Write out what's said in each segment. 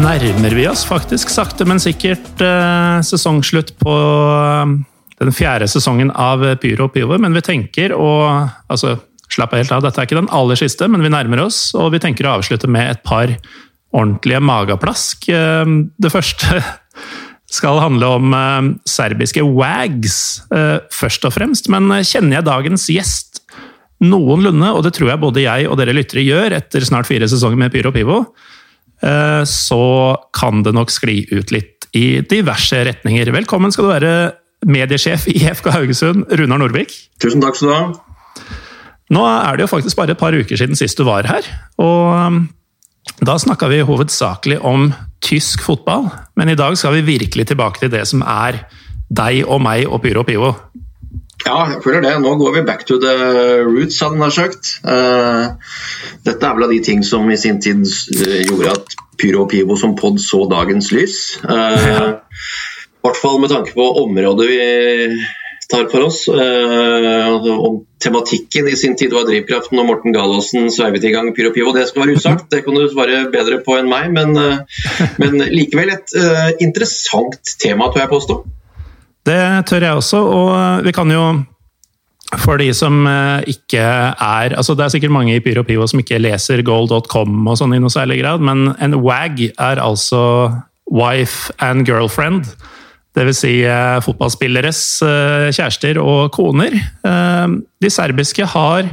Nærmer vi oss faktisk sakte, men sikkert eh, sesongslutt på eh, den fjerde sesongen av Pyro og Pivo. Men vi tenker å altså, Slapp helt av, dette er ikke den aller siste, men vi nærmer oss. Og vi tenker å avslutte med et par ordentlige mageplask. Eh, det første skal handle om serbiske wags, først og fremst. Men kjenner jeg dagens gjest noenlunde, og det tror jeg både jeg og dere lyttere gjør etter snart fire sesonger med Pyro og Pivo, så kan det nok skli ut litt i diverse retninger. Velkommen skal du være, mediesjef i FK Haugesund, Runar Norvik. Tusen takk skal du ha. Nå er det jo faktisk bare et par uker siden sist du var her. og um, Da snakka vi hovedsakelig om tysk fotball, men i dag skal vi virkelig tilbake til det som er deg og meg og Pyro og Pivo. Ja, jeg føler det. Nå går vi back to the roots, hadde han sagt. Eh, dette er vel av de ting som i sin tid eh, gjorde at Pyro og Pivo som pod så dagens lys. I hvert fall med tanke på området vi tar for oss. Uh, om tematikken i sin tid var drivkraften og Morten Galaasen sveivet i gang Pyro og Pivo. Det skal være usagt, det kan du svare bedre på enn meg. Men, men likevel et interessant tema, tør jeg påstå. Det tør jeg også, og vi kan jo for de som eh, ikke er altså Det er sikkert mange i Pyro Pivo som ikke leser goal.com og sånn i noe særlig grad, men en wag er altså wife and girlfriend. Vil si eh, fotballspilleres eh, kjærester og koner. Eh, de serbiske har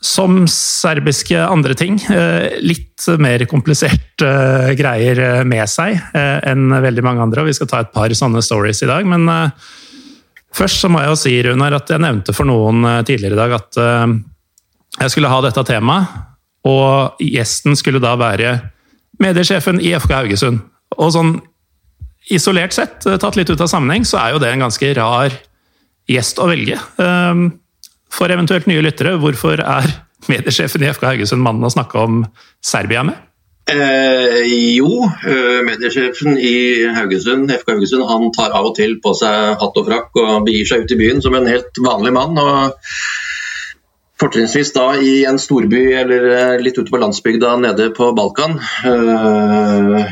som serbiske andre ting, eh, litt mer komplisert eh, greier eh, med seg enn veldig mange andre. Vi skal ta et par sånne stories i dag. Men først så må jeg jo si, Runar, at jeg nevnte for noen tidligere i dag at jeg skulle ha dette temaet, og gjesten skulle da være mediesjefen i FK Haugesund. Og sånn isolert sett, tatt litt ut av sammenheng, så er jo det en ganske rar gjest å velge. For eventuelt nye lyttere, hvorfor er mediesjefen i FK Haugesund mannen å snakke om Serbia med? Eh, jo, eh, mediesjefen i Haugesund, FK Haugesund han tar av og til på seg hatt og frakk og begir seg ut i byen som en helt vanlig mann. og Fortrinnsvis da i en storby eller eh, litt ute på landsbygda nede på Balkan. Eh,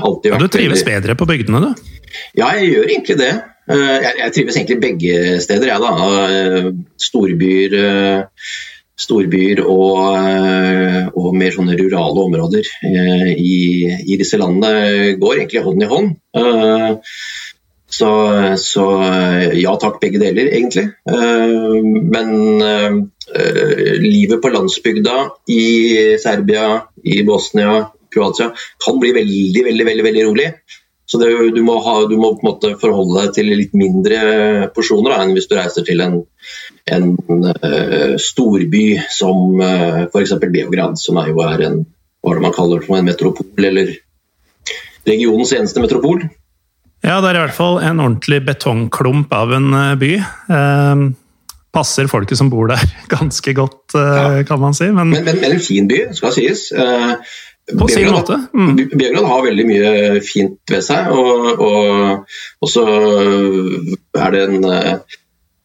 alltid Ja, du trives bedre på bygdene, du? Ja, jeg gjør egentlig det. Eh, Jeg, trives egentlig begge steder, jeg da. Eh, Storbyer, eh, storbyer og, og mer sånne rurale områder i, i disse landene går egentlig hånd i hånd. Så, så ja takk, begge deler, egentlig. Men livet på landsbygda i Serbia, i Bosnia, Kroatia kan bli veldig, veldig, veldig, veldig rolig. Så det, du, må ha, du må på en måte forholde deg til litt mindre porsjoner da, enn hvis du reiser til en, en uh, storby som uh, f.eks. Beograd, som er jo er en hva det man kaller det for en metropol, eller regionens eneste metropol. Ja, det er i hvert fall en ordentlig betongklump av en eh, by. Eh, passer folket som bor der ganske godt, eh, kan man si. Men, Men, men, men en fin by, skal sies. Eh, På sin Beograd- måte, mm. Be- har veldig mye fint ved seg, og, og, og så er det en eh,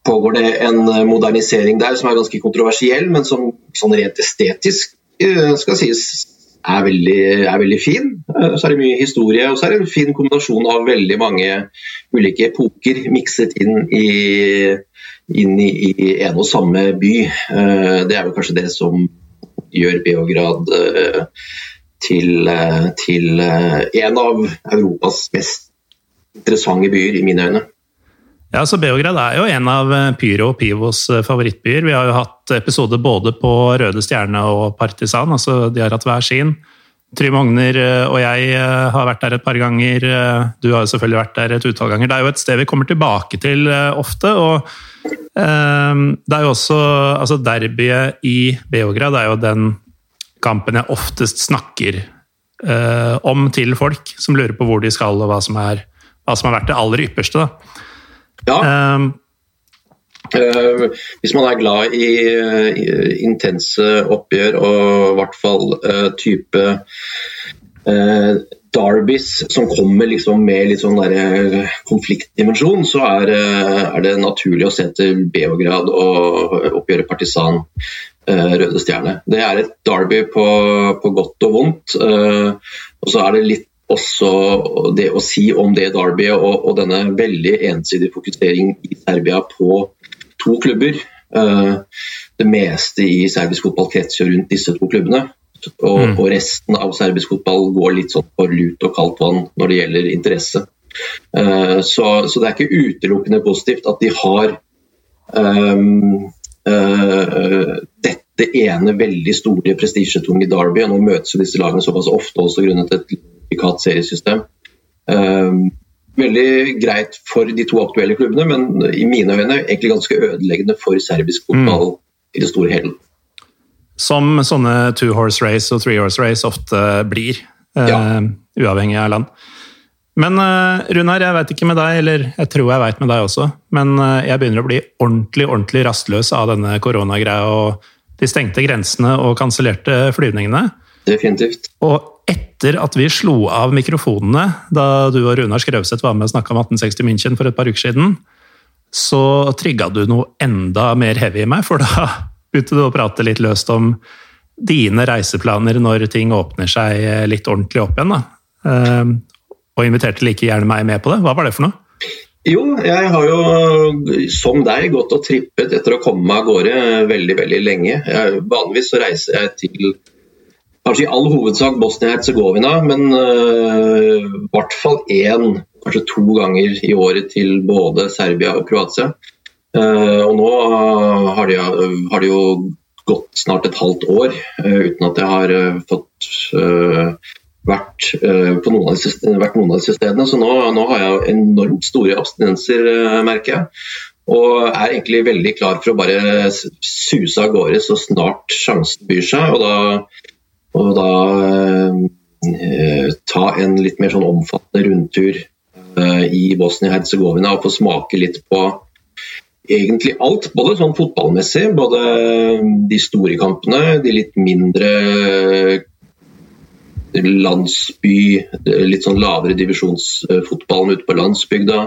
pågår det en modernisering der som er ganske kontroversiell, men som sånn rent estetisk eh, skal sies er veldig, er veldig fin. Eh, Så er det mye historie, og så er det en fin kombinasjon av veldig mange ulike epoker mikset inn i, inn i, i en og samme by. Det er vel kanskje det som gjør Beograd til, eh, til eh, en av Europas mest interessante byer, i mine øyne. Ja, så Beograd er jo en av eh, Pyro og Pivos favorittbyer. Vi har jo hatt episoder både på Røde Stjerne og Partisan, altså de har hatt hver sin. Trym Ogner og jeg har vært der et par ganger. Du har jo selvfølgelig vært der et utall ganger. Det er jo et sted vi kommer tilbake til ofte. og det er jo også altså Derbyet i Beograd er jo den kampen jeg oftest snakker om til folk som lurer på hvor de skal og hva som, er, hva som har vært det aller ypperste. Da. Ja. Um, Uh, hvis man er glad i, i intense oppgjør og i hvert fall uh, type uh, Darbys som kommer liksom med litt sånn der konfliktdimensjon, så er, er, det naturlig å se til Beograd og oppgjøret Partisan Røde Stjerne. Det er et Derby på, på godt og vondt. og så er det litt også det å si om det Derby og, og denne veldig ensidige fokusering i Serbia på to klubber. Eh, det meste i serbisk fotball kretser rundt disse to klubbene. Og, mm. og, resten av serbisk fotball går litt sånn for lut og kaldt vann når det gjelder interesse. Så, så, det er ikke utelukkende positivt at de har um, uh, dette ene veldig store prestisjetunge Derby. Nå møtes jo disse lagene såpass ofte også grunnet et likat seriesystem. Uh, veldig greit for de to aktuelle klubbene, men i mine øyne egentlig ganske ødeleggende for serbisk fotball mm. i det store hele. Som sånne two horse race og three horse race ofte blir, eh, ja. uh, uavhengig av land. Men uh, Runar, jeg vet ikke med deg, eller jeg tror jeg vet med deg også, men uh, jeg begynner å bli ordentlig ordentlig rastløs av denne koronagreia og de stengte grensene og kansellerte flyvningene. Definitivt. Og etter at vi slo av mikrofonene da du og Runar Skrauseth var med og snakka om 1860 München for et par uker siden, så trigga du noe enda mer heavy i meg, for da begynte du å prate litt løst om dine reiseplaner når ting åpner seg litt ordentlig opp igjen. da. Og inviterte like gjerne meg med på det. Hva var det for noe? Jo, jeg har jo som deg gått og trippet etter å komme meg av gårde veldig veldig lenge. Jeg, vanligvis så reiser jeg til kanskje i all hovedsak Bosnia-Hercegovina, men uh, i hvert fall én, kanskje to ganger i året til både Serbia og Kroatia. Uh, og nå har det, har det, jo gått snart et halvt år uh, uten at jeg har fått vært, på noen av disse, stedene. Så nå, nå, har jeg enormt store abstinenser, merker jeg. Og er egentlig veldig klar for å bare suse av gårde så snart sjansen byr seg. Og da og da eh, ta en litt mer sånn omfattende rundtur eh, i Bosnia-Hercegovina og få smake litt på egentlig alt. Både sånn fotballmessig, både de store kampene, de litt mindre landsby, litt sånn lavere divisjonsfotballen ute på landsbygda.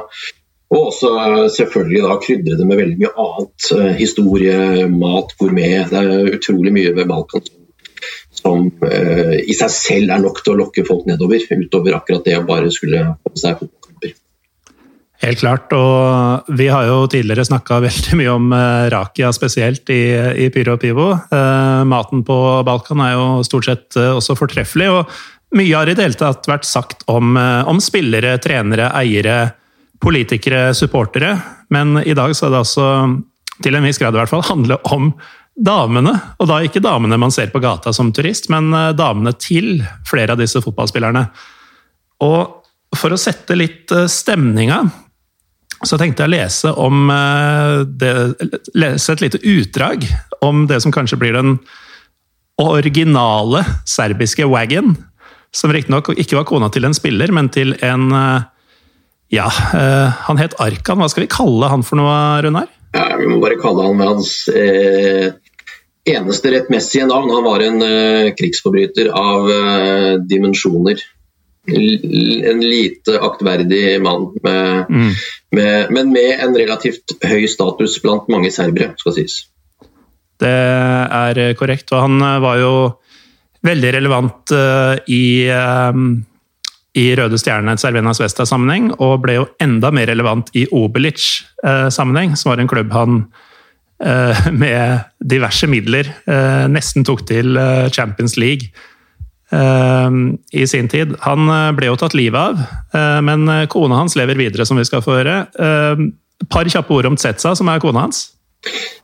Og også selvfølgelig da krydre det med veldig mye annet. Historie, mat, gourmet. Det er utrolig mye ved Balkan som uh, i seg selv er nok til å lokke folk nedover, utover akkurat det å bare skulle komme seg fotballkamper. Helt klart, og vi har jo tidligere snakka veldig mye om uh, Rakia spesielt i, i Pyro og Pivo. Eh, maten på Balkan er jo stort sett også fortreffelig, og mye har i det hele tatt vært sagt om, om spillere, trenere, eiere, politikere, supportere. Men i dag skal det altså, til en viss grad i hvert fall, handle om damene, og da ikke damene man ser på gata som turist, men eh, damene til flere av disse fotballspillerne. Og for å sette litt eh, stemninga, så tenkte jeg å lese om eh, det, Lese et lite utdrag om det som kanskje blir den originale serbiske wagon. Som riktignok ikke var kona til en spiller, men til en Ja, han het Arkan. Hva skal vi kalle han for noe, Runar? Ja, vi må bare kalle han med hans eh, eneste rettmessige navn. Han var en eh, krigsforbryter av eh, dimensjoner. En lite aktverdig mann, med, mm. med, men med en relativt høy status blant mange serbere, skal sies. Det er korrekt, og han eh, var jo veldig relevant uh, i, i Røde Stjerne, Cervena Vesta-sammenheng, og ble jo enda mer relevant i Obelic-sammenheng, som var en klubb han Eh, med diverse midler eh, nesten tok til eh, Champions League i sin tid. Han ble jo tatt livet av, men kona hans lever videre, som vi skal få høre. Et par kjappe ord om Tsetsa, som er kona hans?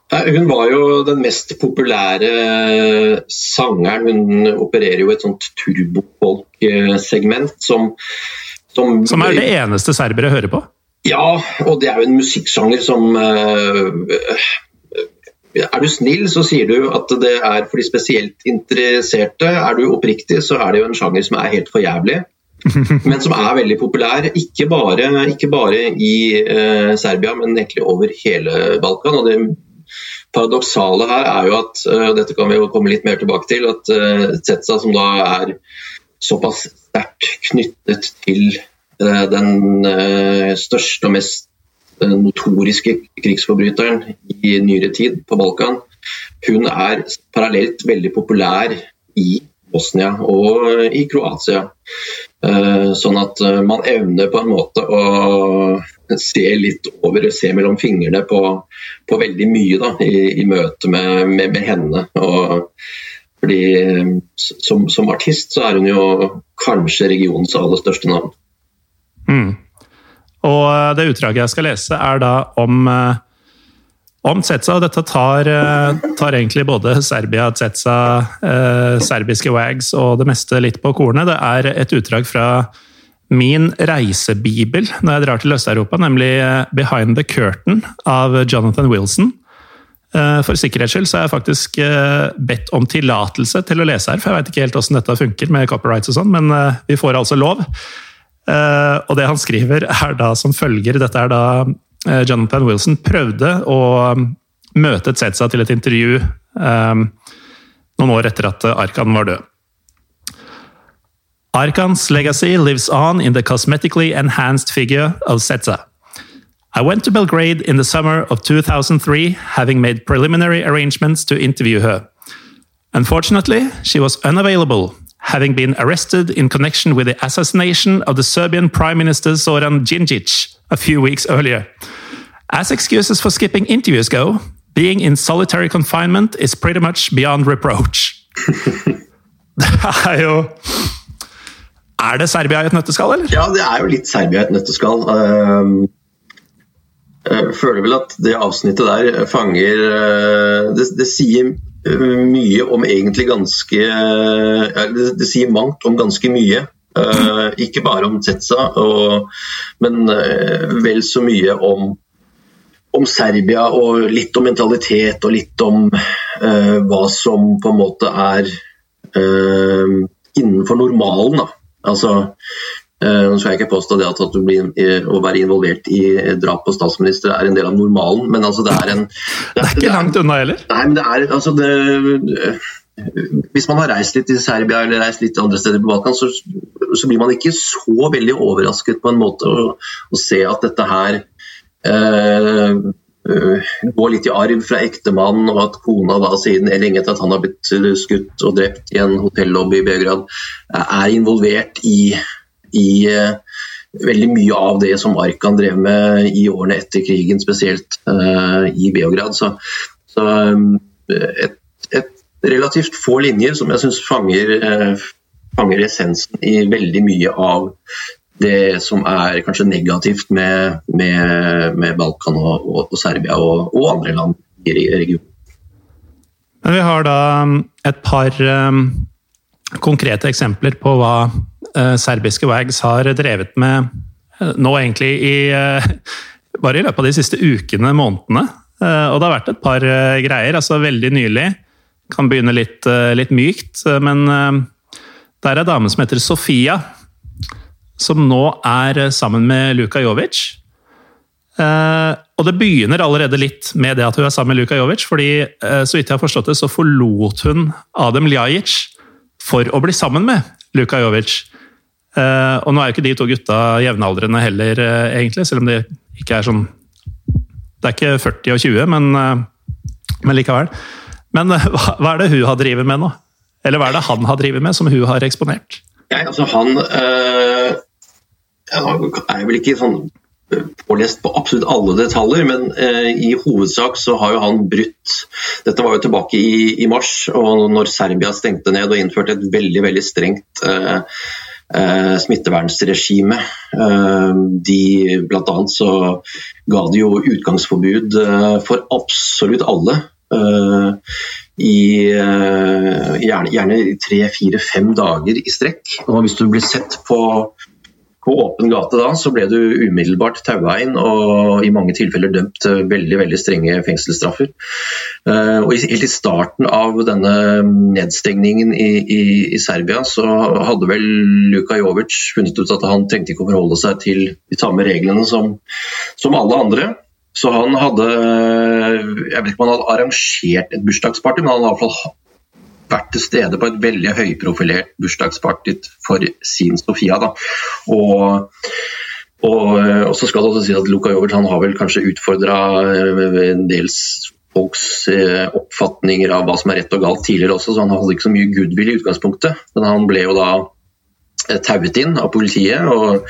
Hun var jo den mest populære sangeren. Hun opererer jo et sånt turbofolk-segment som, som Som er det eneste serbere hører på? Ja, og det er jo en musikksjanger som uh, er du snill, så sier du at det er for de spesielt interesserte. Er du oppriktig, så er det jo en sjanger som er helt for jævlig. Men som er veldig populær, ikke bare, ikke bare i eh, Serbia, men egentlig over hele Balkan. Og det paradoksale her er jo at, og dette kan vi jo komme litt mer tilbake til, at eh, Zetsa, som da er såpass sterkt knyttet til uh, den største og mest den notoriske krigsforbryteren i nyere tid på Balkan, hun er parallelt veldig populær i Bosnia og i Kroatia. Eh, sånn at eh, man evner på en måte å se litt over, se mellom fingrene på, på veldig mye da, i, i møte med, med, med, henne. Og fordi som, som, artist så er hun jo kanskje regionens aller største navn. Mm. Og eh, det utdraget jeg skal lese, er da om, eh, om Tsetsa. Dette tar, eh, tar, egentlig både Serbia, Tsetsa, eh, serbiske wags og det meste litt på kornet. Det er et utdrag fra min reisebibel når jeg drar til Øst-Europa, nemlig 'Behind the Curtain' av Jonathan Wilson. For sikkerhets skyld så har jeg faktisk bedt om tillatelse til å lese her, for jeg vet ikke helt hvordan dette funker med copyrights og sånn, men vi får altså lov. Eh, og det han skriver, er da som følger Dette er da eh, Jonathan Wilson prøvde å um, møte Tsetsa til et intervju um, noen år etter at Arkan var død. Arkan's legacy lives on in the cosmetically enhanced figure of Setsa. I went to Belgrade in the summer of 2003, having made preliminary arrangements to interview her. Unfortunately, she was unavailable, having been arrested in connection with the assassination of the Serbian Prime Minister Zoran Djindjic a few weeks earlier. As excuses for skipping interviews go, being in solitary confinement is pretty much beyond reproach. det er Er det Serbia i et nøtteskall, eller? Ja, det er jo litt Serbia i et nøtteskall. Jeg føler vel at det avsnittet der fanger uh, det, det sier mye om egentlig ganske det, sier mangt om ganske mye. Uh, ikke bare om Zetsa, men uh, vel så mye om, om, Serbia og litt om mentalitet og litt om uh, hva som på en måte er innenfor normalen. Da. Altså, Uh, nå skal jeg ikke påstå det at, blir, å være involvert i drap på statsminister er en del av normalen, men altså det er en Det, er ikke langt unna heller? Nei, men det er altså det, uh, Hvis man har reist litt i Serbia eller reist litt andre steder på Balkan, så, så blir man ikke så veldig overrasket på en måte å, å se at dette her går litt i arv fra ektemannen, og at kona da siden lenge etter at han har blitt skutt og drept i en hotellobby i Beograd, er involvert i i uh, veldig mye av det som Arkan drev med i årene etter krigen, spesielt uh, i Beograd. Så, så um, et, et, relativt få linjer som jeg syns fanger, fanger, essensen i veldig mye av det som er kanskje negativt med, med, med Balkan og, og, og Serbia og, og, andre land i regionen. Men vi har da um, et par um, konkrete eksempler på hva Eh, serbiske Wags har drevet med eh, nå egentlig i eh, bare i løpet av de siste ukene, månedene. Og det har vært et par greier. altså Veldig nylig. Kan begynne litt, litt mykt, men det er ei dame som heter Sofia. Som nå er sammen med Luka Jovic. Og det begynner allerede litt med det at hun er sammen med Luka Jovic. fordi så vidt jeg har forstått det, så forlot hun Adem Ljajic for å bli sammen med Luka Jovic. Uh, og nå er jo ikke de to gutta jevnaldrende heller, uh, egentlig, selv om det ikke er sånn Det er ikke 40 og 20, men, uh, men likevel. Men hva, hva, er det hun har drevet med nå? Eller hva er det han har drevet med, som hun har eksponert? Ja, altså han er vel ikke sånn pålest på absolutt alle detaljer, men eh, i hovedsak så har jo han brutt Dette var jo tilbake i, i, mars, og når Serbia stengte ned og innførte et veldig veldig strengt eh, eh, smittevernregimet. Eh, Blant annet så ga de jo utgangsforbud eh, for absolutt alle. Eh, I eh, gjerne, gjerne tre, fire, fem dager i strekk. Og hvis du blir sett på på åpen gate da, så ble du umiddelbart taua inn og i mange tilfeller dømt til veldig veldig strenge fengselsstraffer. Uh, og Helt i starten av denne nedstengningen i, i, i, Serbia så hadde vel Luka Jovic funnet ut at han trengte ikke å forholde seg til de samme reglene som, som alle andre. Så han hadde jeg vet ikke om han hadde arrangert et bursdagsparty, men han hadde i hvert fall vært til stede på et veldig høyprofilert bursdagsparty for sin Sofia. Da. Og, og, og, så skal det også si at Luka han har vel kanskje utfordra en del folks eh, oppfatninger av hva som er rett og galt tidligere også, så han hadde ikke så mye goodwill i utgangspunktet. Men han ble jo da Eh, tauet inn av politiet og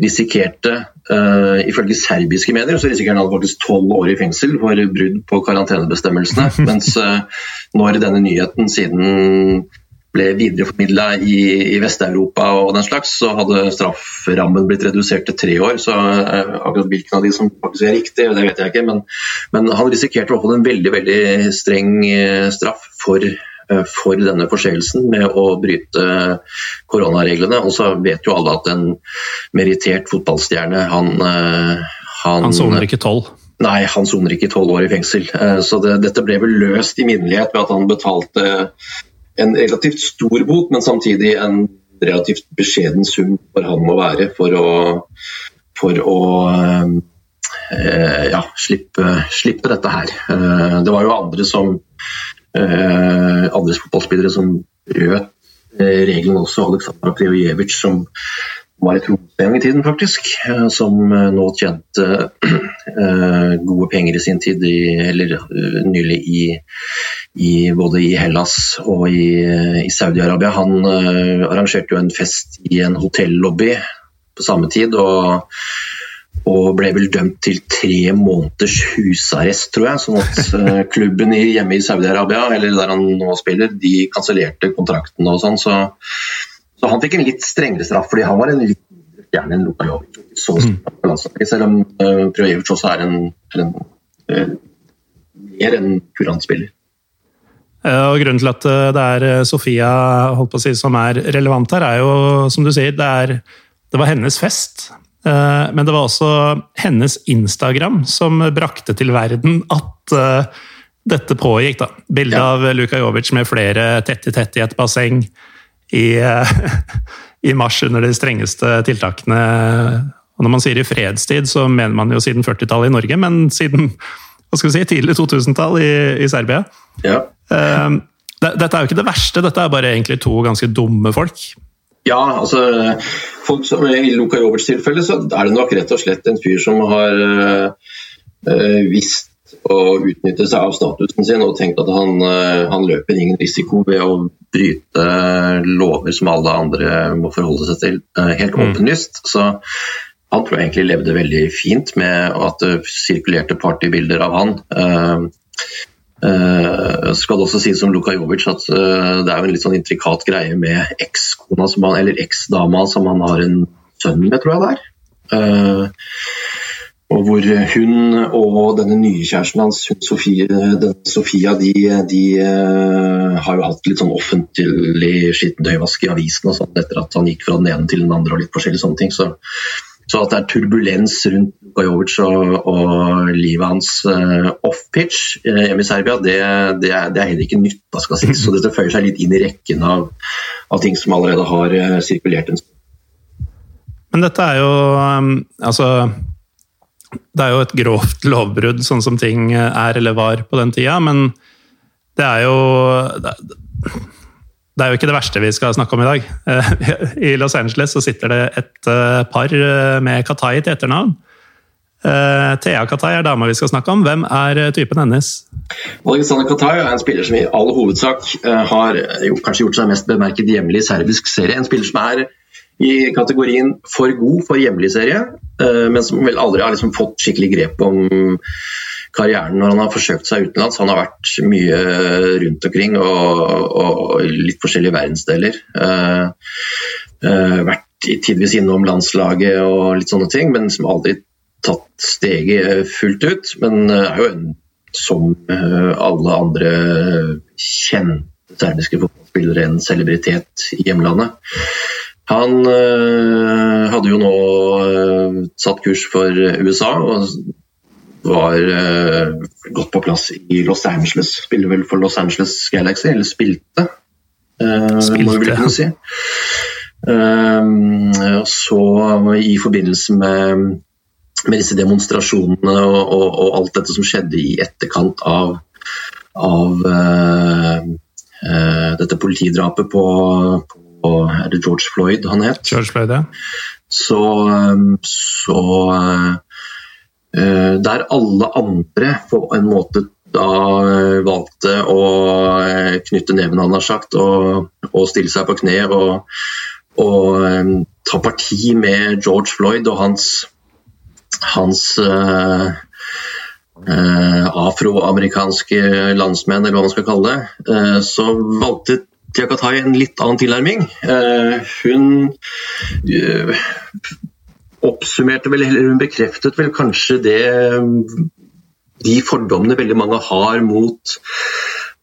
risikerte, uh, ifølge serbiske medier, så risikerer han faktisk tolv år i fengsel for brudd på karantenebestemmelsene. mens uh, når denne nyheten siden ble videreformidla i, i Vest-Europa og den slags, så hadde strafferammen blitt redusert til tre år. Så uh, akkurat hvilken av de som faktisk er riktig, det vet jeg ikke. Men, men han risikerte i hvert fall en veldig, veldig streng straff for for denne forseelsen med å bryte koronareglene. Og så vet jo alle at en merittert fotballstjerne, han eh, Han, han soner ikke tolv? Nei, han soner ikke tolv år i fengsel. Eh, så det, dette ble vel løst i minnelighet ved at han betalte en relativt stor bot, men samtidig en relativt beskjeden sum for han må være for å, for å ja, slippe, slippe, dette her. Det var jo andre som Eh, andre fotballspillere som brøt eh, reglene også. Aleksandr Prijojevic, som var i Tromsø en gang i tiden, faktisk. Eh, som nå tjente gode penger i sin tid, i, eller nylig i, i, både i Hellas og i, i Saudi-Arabia. Han arrangerte jo en fest i en hotellobby på samme tid. og og ble vel dømt til tre måneders husarrest, tror jeg. Sånn at eh, klubben hjemme i Saudi-Arabia, eller der han nå spiller, de kansellerte kontrakten og sånn. Så, så, han fikk en litt strengere straff, fordi han var en litt gjerne en Luka Jovic. Så, mm. selv om uh, Projevic også er en, en uh, mer enn kurant spiller. Og Grunnen til at det er Sofia holdt på å si, som er relevant her, er jo som du sier, det, er, det var hennes fest. Eh, men det var også hennes Instagram som brakte til verden at eh, dette pågikk. da. Bilde ja. av Luka Jovic med flere tett i tett i et basseng i, eh, i mars under de strengeste tiltakene. Og når man sier i fredstid, så mener man jo siden 40-tallet i Norge, men siden hva skal vi si, tidlig 2000-tall i, i, Serbia. Ja. Dette er jo ikke det verste, dette er bare egentlig to ganske dumme folk. Ja, altså folk som, I Luka Roberts tilfelle så er det nok rett og slett en fyr som har uh, visst å utnytte seg av statusen sin og tenkt at han, uh, han, løper ingen risiko ved å bryte lover som alle andre må forholde seg til, helt mm. åpenlyst. Så han tror jeg egentlig levde veldig fint med at det sirkulerte partybilder av han. Uh, skal også sies om Luka Jovic at uh, det er jo en litt sånn intrikat greie med ekskona, eller eksdama som han har en sønn med, tror jeg det er. Uh, og hvor hun og denne nye kjæresten hans, Sofie, Sofia, de, de har jo hatt litt sånn offentlig skittentøyvask i avisen og sånn etter at han gikk fra den ene til den andre og litt forskjellige sånne ting. Så så at det er turbulens rundt Gajovic og, og livet hans uh, off-pitch uh, hjemme i Serbia, det, det, er, det, er, heller ikke nytt. Da skal si. Så dette føyer seg litt inn i rekken av, av ting som allerede har uh, sirkulert en. Men dette er jo um, altså Det er jo et grovt lovbrudd, sånn som ting er eller var på den tida, men det er jo det, det er jo ikke det verste vi skal snakke om i dag. I Los Angeles så sitter det et eh, par eh, med Katai til etternavn. Eh, Thea Katai er dama vi skal snakke om. Hvem er typen hennes? Alexander Katai er en spiller som i all hovedsak har kanskje gjort seg mest bemerket hjemlig i serbisk serie. En spiller som er i kategorien for god for hjemlig serie, men som vel aldri har liksom fått skikkelig grep om karrieren når han har forsøkt seg utenlands. Han har vært mye rundt omkring og, og litt forskjellige verdensdeler. Uh, vært tidvis innom landslaget og litt sånne ting, men som aldri tatt steget fullt ut. Men er jo en, som alle andre kjente serbiske fotballspillere en celebritet i hjemlandet. Han øh, hadde jo nå øh, satt kurs for USA og var øh, godt på plass i Los Angeles. Spiller vel for Los Angeles Galaxy, eller spilte, spilte må vi vel kunne si. Uh, så i forbindelse med, med disse demonstrasjonene og, og, og, alt dette som skjedde i etterkant av, av uh, uh, dette politidrapet på, på, Er det George Floyd han het? George Floyd, ja. Så, så Der alle andre på en måte da valgte å knytte neven, han har sagt, og, og stille seg på kne og um, ta parti med George Floyd og hans, hans uh, uh, afroamerikanske landsmenn, eller hva man skal kalle det, uh, så valgte Tiakatai en litt annen tilnærming. hun oppsummerte vel, eller hun bekreftet vel kanskje det de fordommene veldig mange har mot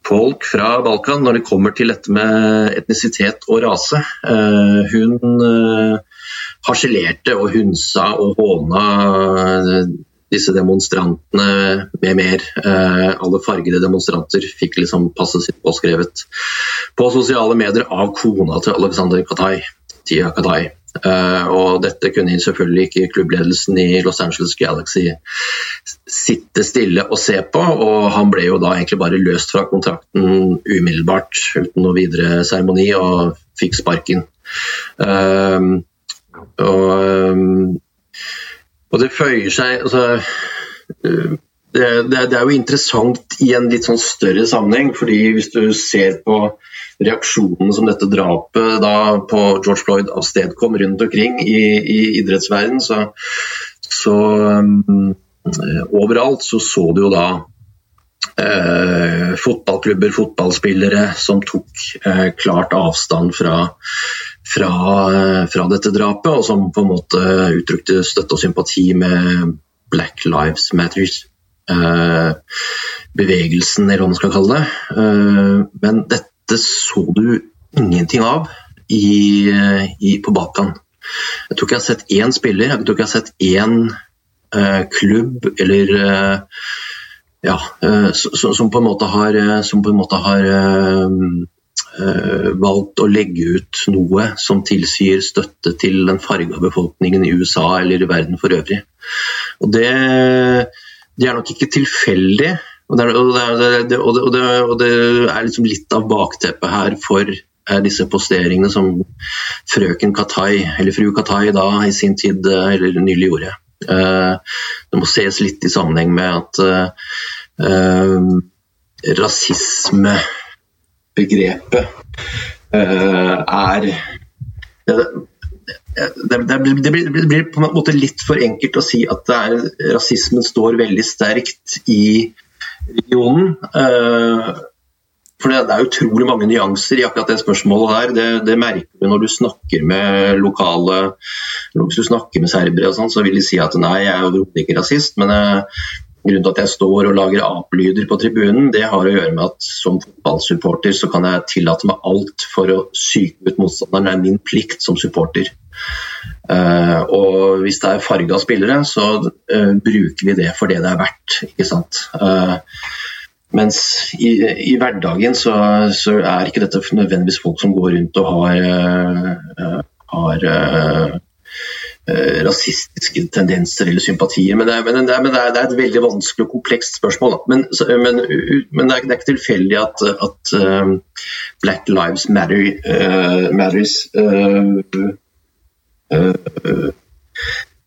folk fra Balkan når det kommer til dette med etnisitet og rase. Eh, hun eh, harselerte og hunsa og håna eh, disse demonstrantene med mer. Alle fargede demonstranter fikk liksom passet sitt påskrevet på sosiale medier av kona til Alexander Katai, Tia Katai. Uh, og dette kunne selvfølgelig ikke klubbledelsen i Los Angeles Galaxy sitte stille og se på, og han ble jo da egentlig bare løst fra kontrakten umiddelbart uten noe videre seremoni, og fikk sparken. Uh, og, um, og, det føyer seg altså, det, det, det, er jo interessant i en litt sånn større sammenheng, fordi hvis du ser på reaksjonen som dette drapet da på George Floyd avstedkom rundt omkring i, i idrettsverdenen, så, så um, overalt så så du jo da eh, fotballklubber, fotballspillere som tok eh, klart avstand fra, fra, eh, fra, dette drapet, og som på en måte uttrykte støtte og sympati med Black Lives Matters. Eh, bevegelsen, eller hva man skal kalle det. Eh, men dette dette så du ingenting av i, i, på Balkan. Jeg tror ikke jeg har sett én spiller, jeg tror ikke jeg har sett én uh, klubb eller uh, ja, uh, som, på en måte har, som en måte har valgt å legge ut noe som tilsier støtte til den farga befolkningen i USA eller i verden for øvrig. Og det, det er nok ikke tilfeldig. Og det, er, og, det, og det, er liksom litt av bakteppet her for eh, disse posteringene som frøken Katai, eller fru Katai da i sin tid eh, eller nylig gjorde. Eh, det må ses litt i sammenheng med at uh, rasismebegrepet uh, er det, det, det, blir, det, blir, på en måte litt for enkelt å si at rasismen står veldig sterkt i regionen. Eh, for det er utrolig mange nyanser i akkurat det spørsmålet her. Det, det merker du når du snakker med lokale Hvis du snakker med serbere, og sånn, så vil de si at nei, jeg er overhodet ikke rasist. Men eh, grunnen til at jeg står og lager apelyder på tribunen, det har å gjøre med at som fotballsupporter så kan jeg tillate meg alt for å psyke ut motstanderen. Det er min plikt som supporter. Uh, og hvis det er farga spillere, så uh, bruker vi det for det det er verdt. ikke sant? Uh, mens i, i hverdagen så, så, er ikke dette nødvendigvis folk som går rundt og har, har rasistiske tendenser eller sympatier. Men, det er, men, det er, men det, er, det er, et veldig vanskelig og komplekst spørsmål. Men, men, det, er, ikke tilfeldig at, at Black Lives Matter, Matters Eh,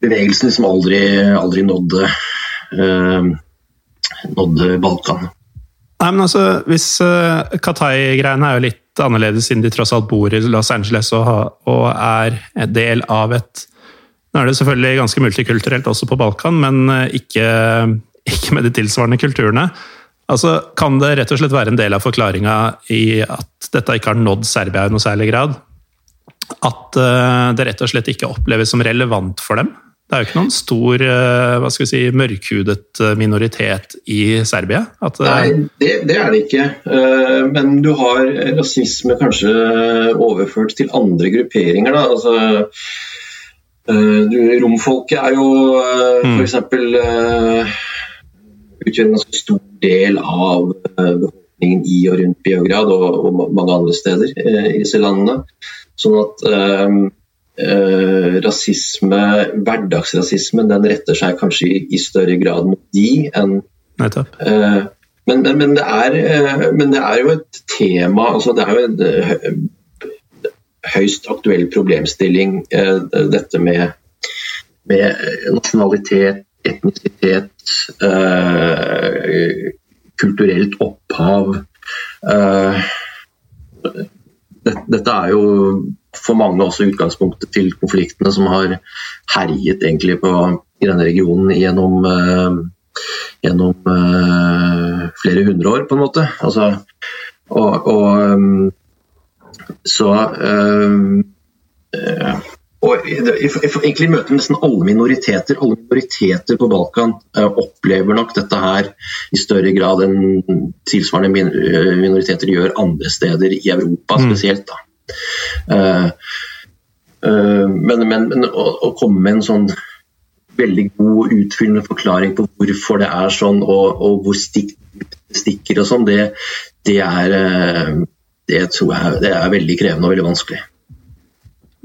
bevegelsen som aldri, aldri nådde, eh, nådde Balkan. Nei, men altså, hvis uh, Qatai-greiene er jo litt annerledes siden de tross alt bor i Los Angeles og, og er en del av et Nå er det selvfølgelig ganske multikulturelt også på Balkan, men ikke, ikke med de tilsvarende kulturene. Altså, Kan det rett og slett være en del av forklaringa i at dette ikke har nådd Serbia i noe særlig grad? At uh, det rett og slett ikke oppleves som relevant for dem. Det er jo ikke noen stor uh, hva skal vi si, mørkhudet minoritet i Serbia? Nei, det, det, er det ikke. men du har rasisme kanskje overført til andre grupperinger. Da. Altså, du, romfolket er jo mm. f.eks. utgjør en ganske stor del av befolkningen i og rundt Biograd og, og mange andre steder i disse landene. Sånn at eh, eh, rasisme, hverdagsrasisme, den retter seg kanskje i, i større grad mot de enn eh, men, men, men, det er, eh, men, det er, jo et tema altså Det er jo en eh, høyst aktuell problemstilling, eh, dette med, med, nasjonalitet, etnisitet, kulturelt opphav. Dette er jo for mange også utgangspunktet til konfliktene som har herjet egentlig på, i denne regionen gjennom, uh, gjennom uh, flere hundre år, på en måte. Altså, og, og um, så uh, og egentlig i møte med nesten alle minoriteter. Alle minoriteter på Balkan uh, opplever nok dette her i større grad enn tilsvarende uh, minoriteter gjør andre steder i Europa mm. spesielt. Uh, men, men, men å, å, komme med en sånn veldig god, utfyllende forklaring på hvorfor det er sånn, og, og hvor stikk, stikker og sånn, det, det, er det tror jeg det er veldig krevende og veldig vanskelig.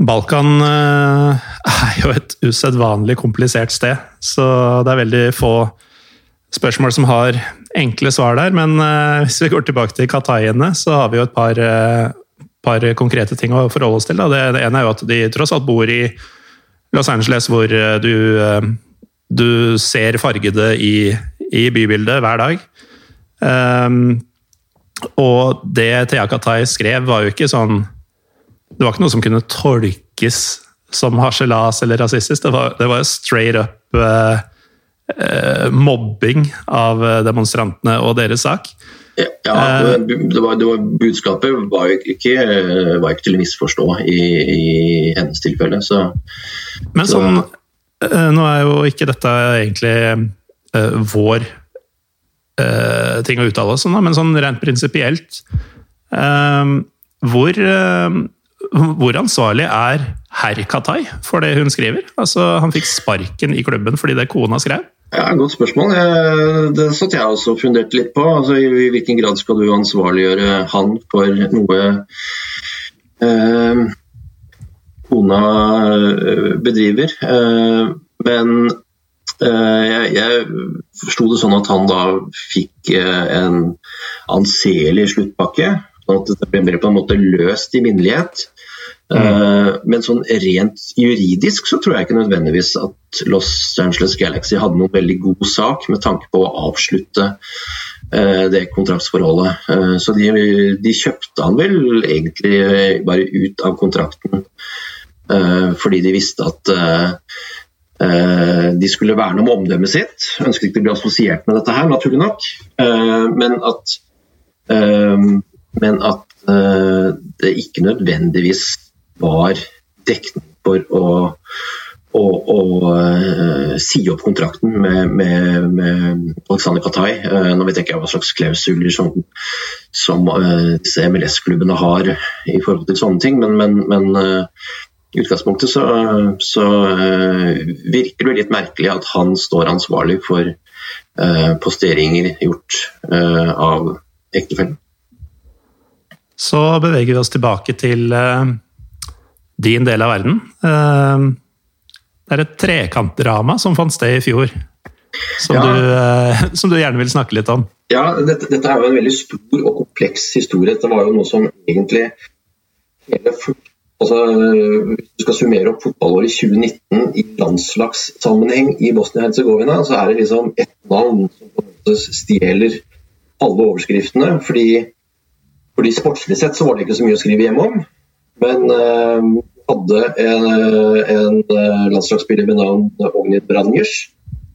Balkan eh, er jo et usedvanlig komplisert sted, så det er veldig få spørsmål som har enkle svar der. Men eh, hvis vi går tilbake til Kataiene, så har vi jo et par, eh, par konkrete ting å forholde oss til. Det, ene er jo at de tross alt bor i Los Angeles, hvor du, du ser fargede i, i, bybildet hver dag. Um, og det Thea Katai skrev, var jo ikke sånn det var ikke noe som kunne tolkes som harselas eller rasistisk. Det var, det var straight up uh, uh, mobbing av demonstrantene og deres sak. Ja, eh, det var, det var, budskapet var ikke, var ikke, til å misforstå i, i hennes tilfelle. Så, Men sånn, så. Nå er jo ikke dette egentlig uh, vår uh, ting å uttale oss om, men sånn rent prinsipielt uh, Hvor hvor ansvarlig er herr Katai for det hun skriver? Altså, Han fikk sparken i klubben fordi det kona skrev? Ja, Godt spørsmål. Det satt jeg også og funderte litt på. Altså, I hvilken grad skal du ansvarliggjøre han for noe eh, kona eh, bedriver? Eh, men eh, jeg, jeg forsto det sånn at han da fikk eh, en anselig sluttpakke. Sånn at det ble på en måte løst i minnelighet. Mm. Men sånn rent juridisk så tror jeg ikke nødvendigvis at Los Angeles Galaxy hadde noen veldig god sak med tanke på å avslutte eh, det kontraktsforholdet. Eh, så de, de, kjøpte han vel egentlig bare ut av kontrakten fordi de visste at de skulle verne om omdømmet sitt. Ønsket ikke å bli assosiert med dette her, naturlig nok. Men at, men at det ikke nødvendigvis var dekning for å, å, å uh, si opp kontrakten med, med, med Alexander Katai. Uh, nå vet jeg ikke hva slags klausuler som, som disse MLS-klubbene har i forhold til sånne ting, men, men, men i utgangspunktet så, så virker det litt merkelig at han står ansvarlig for posteringer gjort av ektefellen. Så beveger vi oss tilbake til din del av verden. Eh, det er et trekantdrama som fant sted i fjor, som, ja. du, eh, som du, gjerne vil snakke litt om. Ja, dette, dette, er jo en veldig stor og kompleks historie. Dette var jo noe som egentlig hele altså, Hvis du skal summere opp fotballåret 2019 i landslagssammenheng i Bosnia-Hercegovina, så er det liksom ett navn som stjeler alle overskriftene. fordi fordi Sportslig sett så var det ikke så mye å skrive hjemme om. Men eh, hadde en, en, landslagsspiller med navn Ognid Brangers,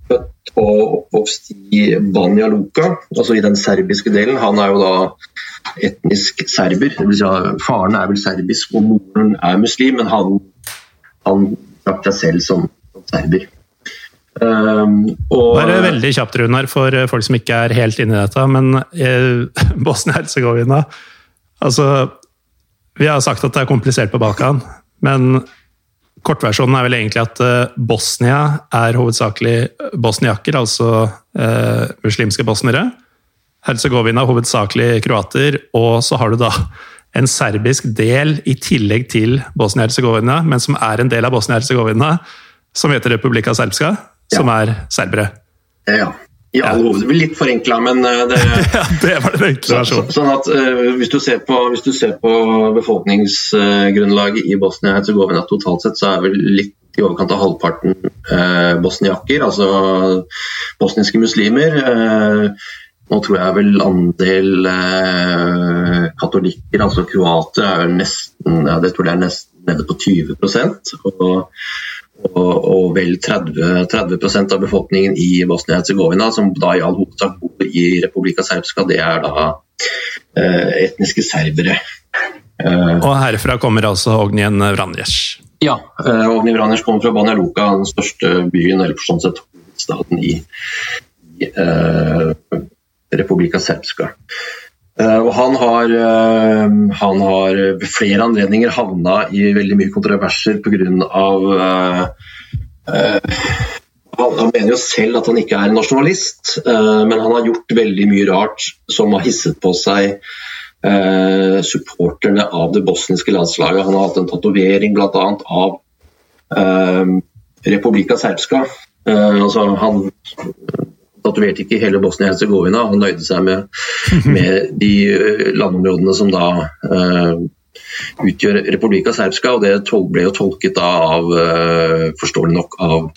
født og oppvokst i Banja Luka, altså i den serbiske delen. Han er jo da etnisk serber. Det vil si, faren er vel serbisk og moren er muslim, men han, han seg selv som serber. Um, og, Bare veldig kjapt, Runar, for folk som ikke er helt inne i dette. Men eh, Bosnia-Hercegovina Altså, vi har sagt at det er komplisert på Balkan, men Kortversjonen er vel egentlig at eh, Bosnia er hovedsakelig bosniaker, altså eh, muslimske bosniere. Herzegovina hovedsakelig kroater, og så har du da en serbisk del i tillegg til Bosnia-Hercegovina, men som er en del av Bosnia-Hercegovina, som heter Republika Serbska. Som er serbere. Ja. I all hovedsak litt forenkla, men eh, det, ja, det var den enkle versjonen. Så, sånn at uh, hvis, du ser på, hvis du ser på befolkningsgrunnlaget i Bosnia-Hercegovina totalt sett, så er vel litt i overkant av halvparten uh, bosniaker, altså bosniske muslimer. Uh, nå tror jeg vel andel katolikker, altså kroater, er nesten, ja, det tror jeg er nesten nede på 20% og og, og vel 30, 30 av befolkningen i Bosnia-Hercegovina, som da i all hovedsak bor i Republika Serbska, det er da eh, etniske serbere. Eh, og herfra kommer altså Ognjen Vranjes? Ja, eh, Ognjen Vranjes kommer fra Banja Luka, den største byen, eller sånn sett hovedstaden i, i Republika Serbska. Eh, og han har, eh, han har ved flere anledninger havna i veldig mye kontroverser pga. Uh, han, han mener jo selv at han ikke er nasjonalist, uh, men han har gjort veldig mye rart som har hisset på seg uh, supporterne av det bosniske landslaget. Han har hatt en tatovering bl.a. av uh, Republika Serbska. altså han tatoverte ikke hele Bosnia-Hercegovina, han nøyde seg med, med, de eh, landområdene som da uh, utgjør Republika Serbska, og det ble jo tolket da av, uh, forståelig nok, av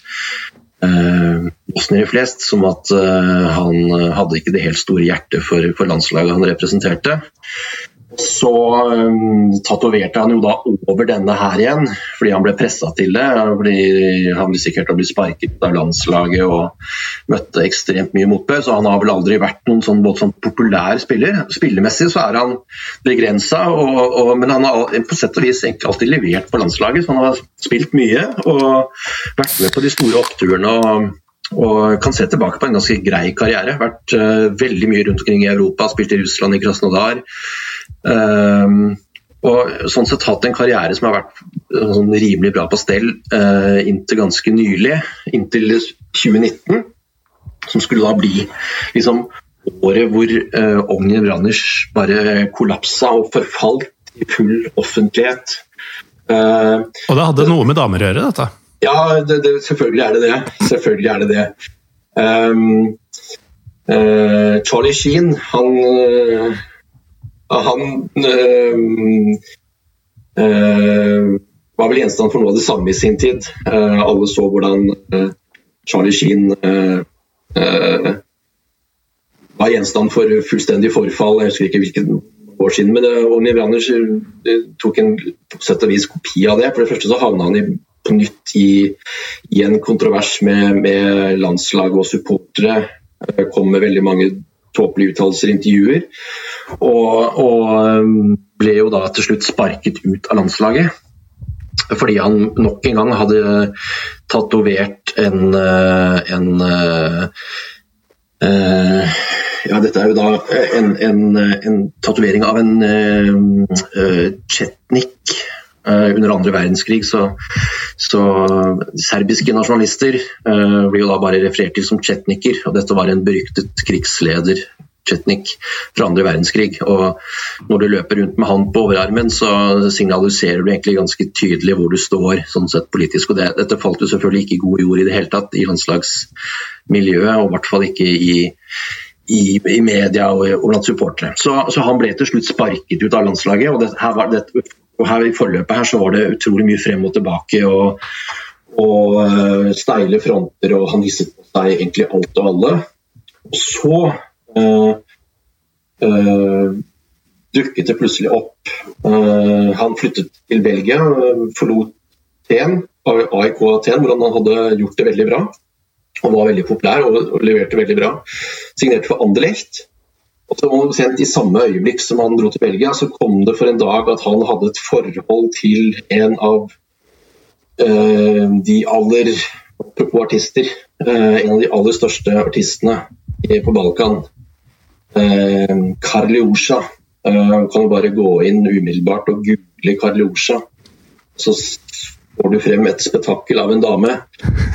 uh, bosniere flest som at han hadde ikke det helt store hjertet for, for landslaget han representerte. Så um, tatoverte han jo da over denne her igjen, fordi han ble pressa til det. Fordi han sikkert bli sparket av landslaget og møtte ekstremt mye motbør. Så han har vel aldri vært noen sånn, sånn populær spiller. Spillemessig så er han begrensa, men han har på sett og vis alltid levert på landslaget. Så han har spilt mye og vært med på de store oppturene. og og kan se tilbake på en ganske grei karriere. Vært uh, veldig mye rundt omkring i Europa, spilt i Russland, i Krasnodar. Um, og sånn sett hatt en karriere som har vært sånn rimelig bra på stell uh, inntil ganske nylig, inntil 2019. Som skulle da bli liksom året hvor uh, Ognin Branners bare kollapsa og forfalt i full offentlighet. Uh, og det hadde noe med damer å gjøre, dette? Ja, det, det, selvfølgelig er det det. Selvfølgelig er det det. Um, uh, Charlie Sheen, han han øh, øh, var vel gjenstand for noe av det samme i sin tid. Uh, alle så hvordan uh, Charlie Sheen uh, var gjenstand for fullstendig forfall. Jeg husker ikke hvilket år siden, men Ogni Branners tok en på sett og vis kopi av det. For det første så havna han i, på nytt i, i en kontrovers med, med landslag og supportere. Kom med veldig mange tåpelige uttalelser og intervjuer. Og, og, um, ble jo da til slutt sparket ut av landslaget. Fordi han nok en gang hadde tatovert en, uh, en uh, uh, ja, dette er jo da en, en, en tatovering av en uh, chetnik uh, under andre verdenskrig. Så, så serbiske nasjonalister uh, blir jo da bare referert til som chetniker. Og dette var en beryktet krigsleder Chetnik fra andre verdenskrig. Og når du løper rundt med han på overarmen, så signaliserer du egentlig ganske tydelig hvor du står sånn sett politisk. Og det, dette falt jo selvfølgelig ikke i god jord i det hele tatt i landslagsmiljøet, og i hvert fall ikke i, i, i media og, og, blant supportere. Så, så, han ble til slutt sparket ut av landslaget. og, det, her, det, og her I forløpet her så var det utrolig mye frem og tilbake. og og uh, steile fronter, og han hisset seg egentlig alt og alle. Og så dukket det plutselig opp. Uh, han flyttet til Belgia, forlot Aten, AIK Aten, hvor han hadde gjort det veldig bra. Han var veldig populær og, leverte veldig bra. Signerte for Anderlecht. Og så omtrent I samme øyeblikk som han dro til Belgia, så kom det for en dag at han hadde et forhold til en av uh, de aller Apropos artister. En av de aller største artistene på Balkan. Uh, Karliosha. Eh, kan bare gå inn umiddelbart og google Karliosha. Så får du frem et spetakkel av en dame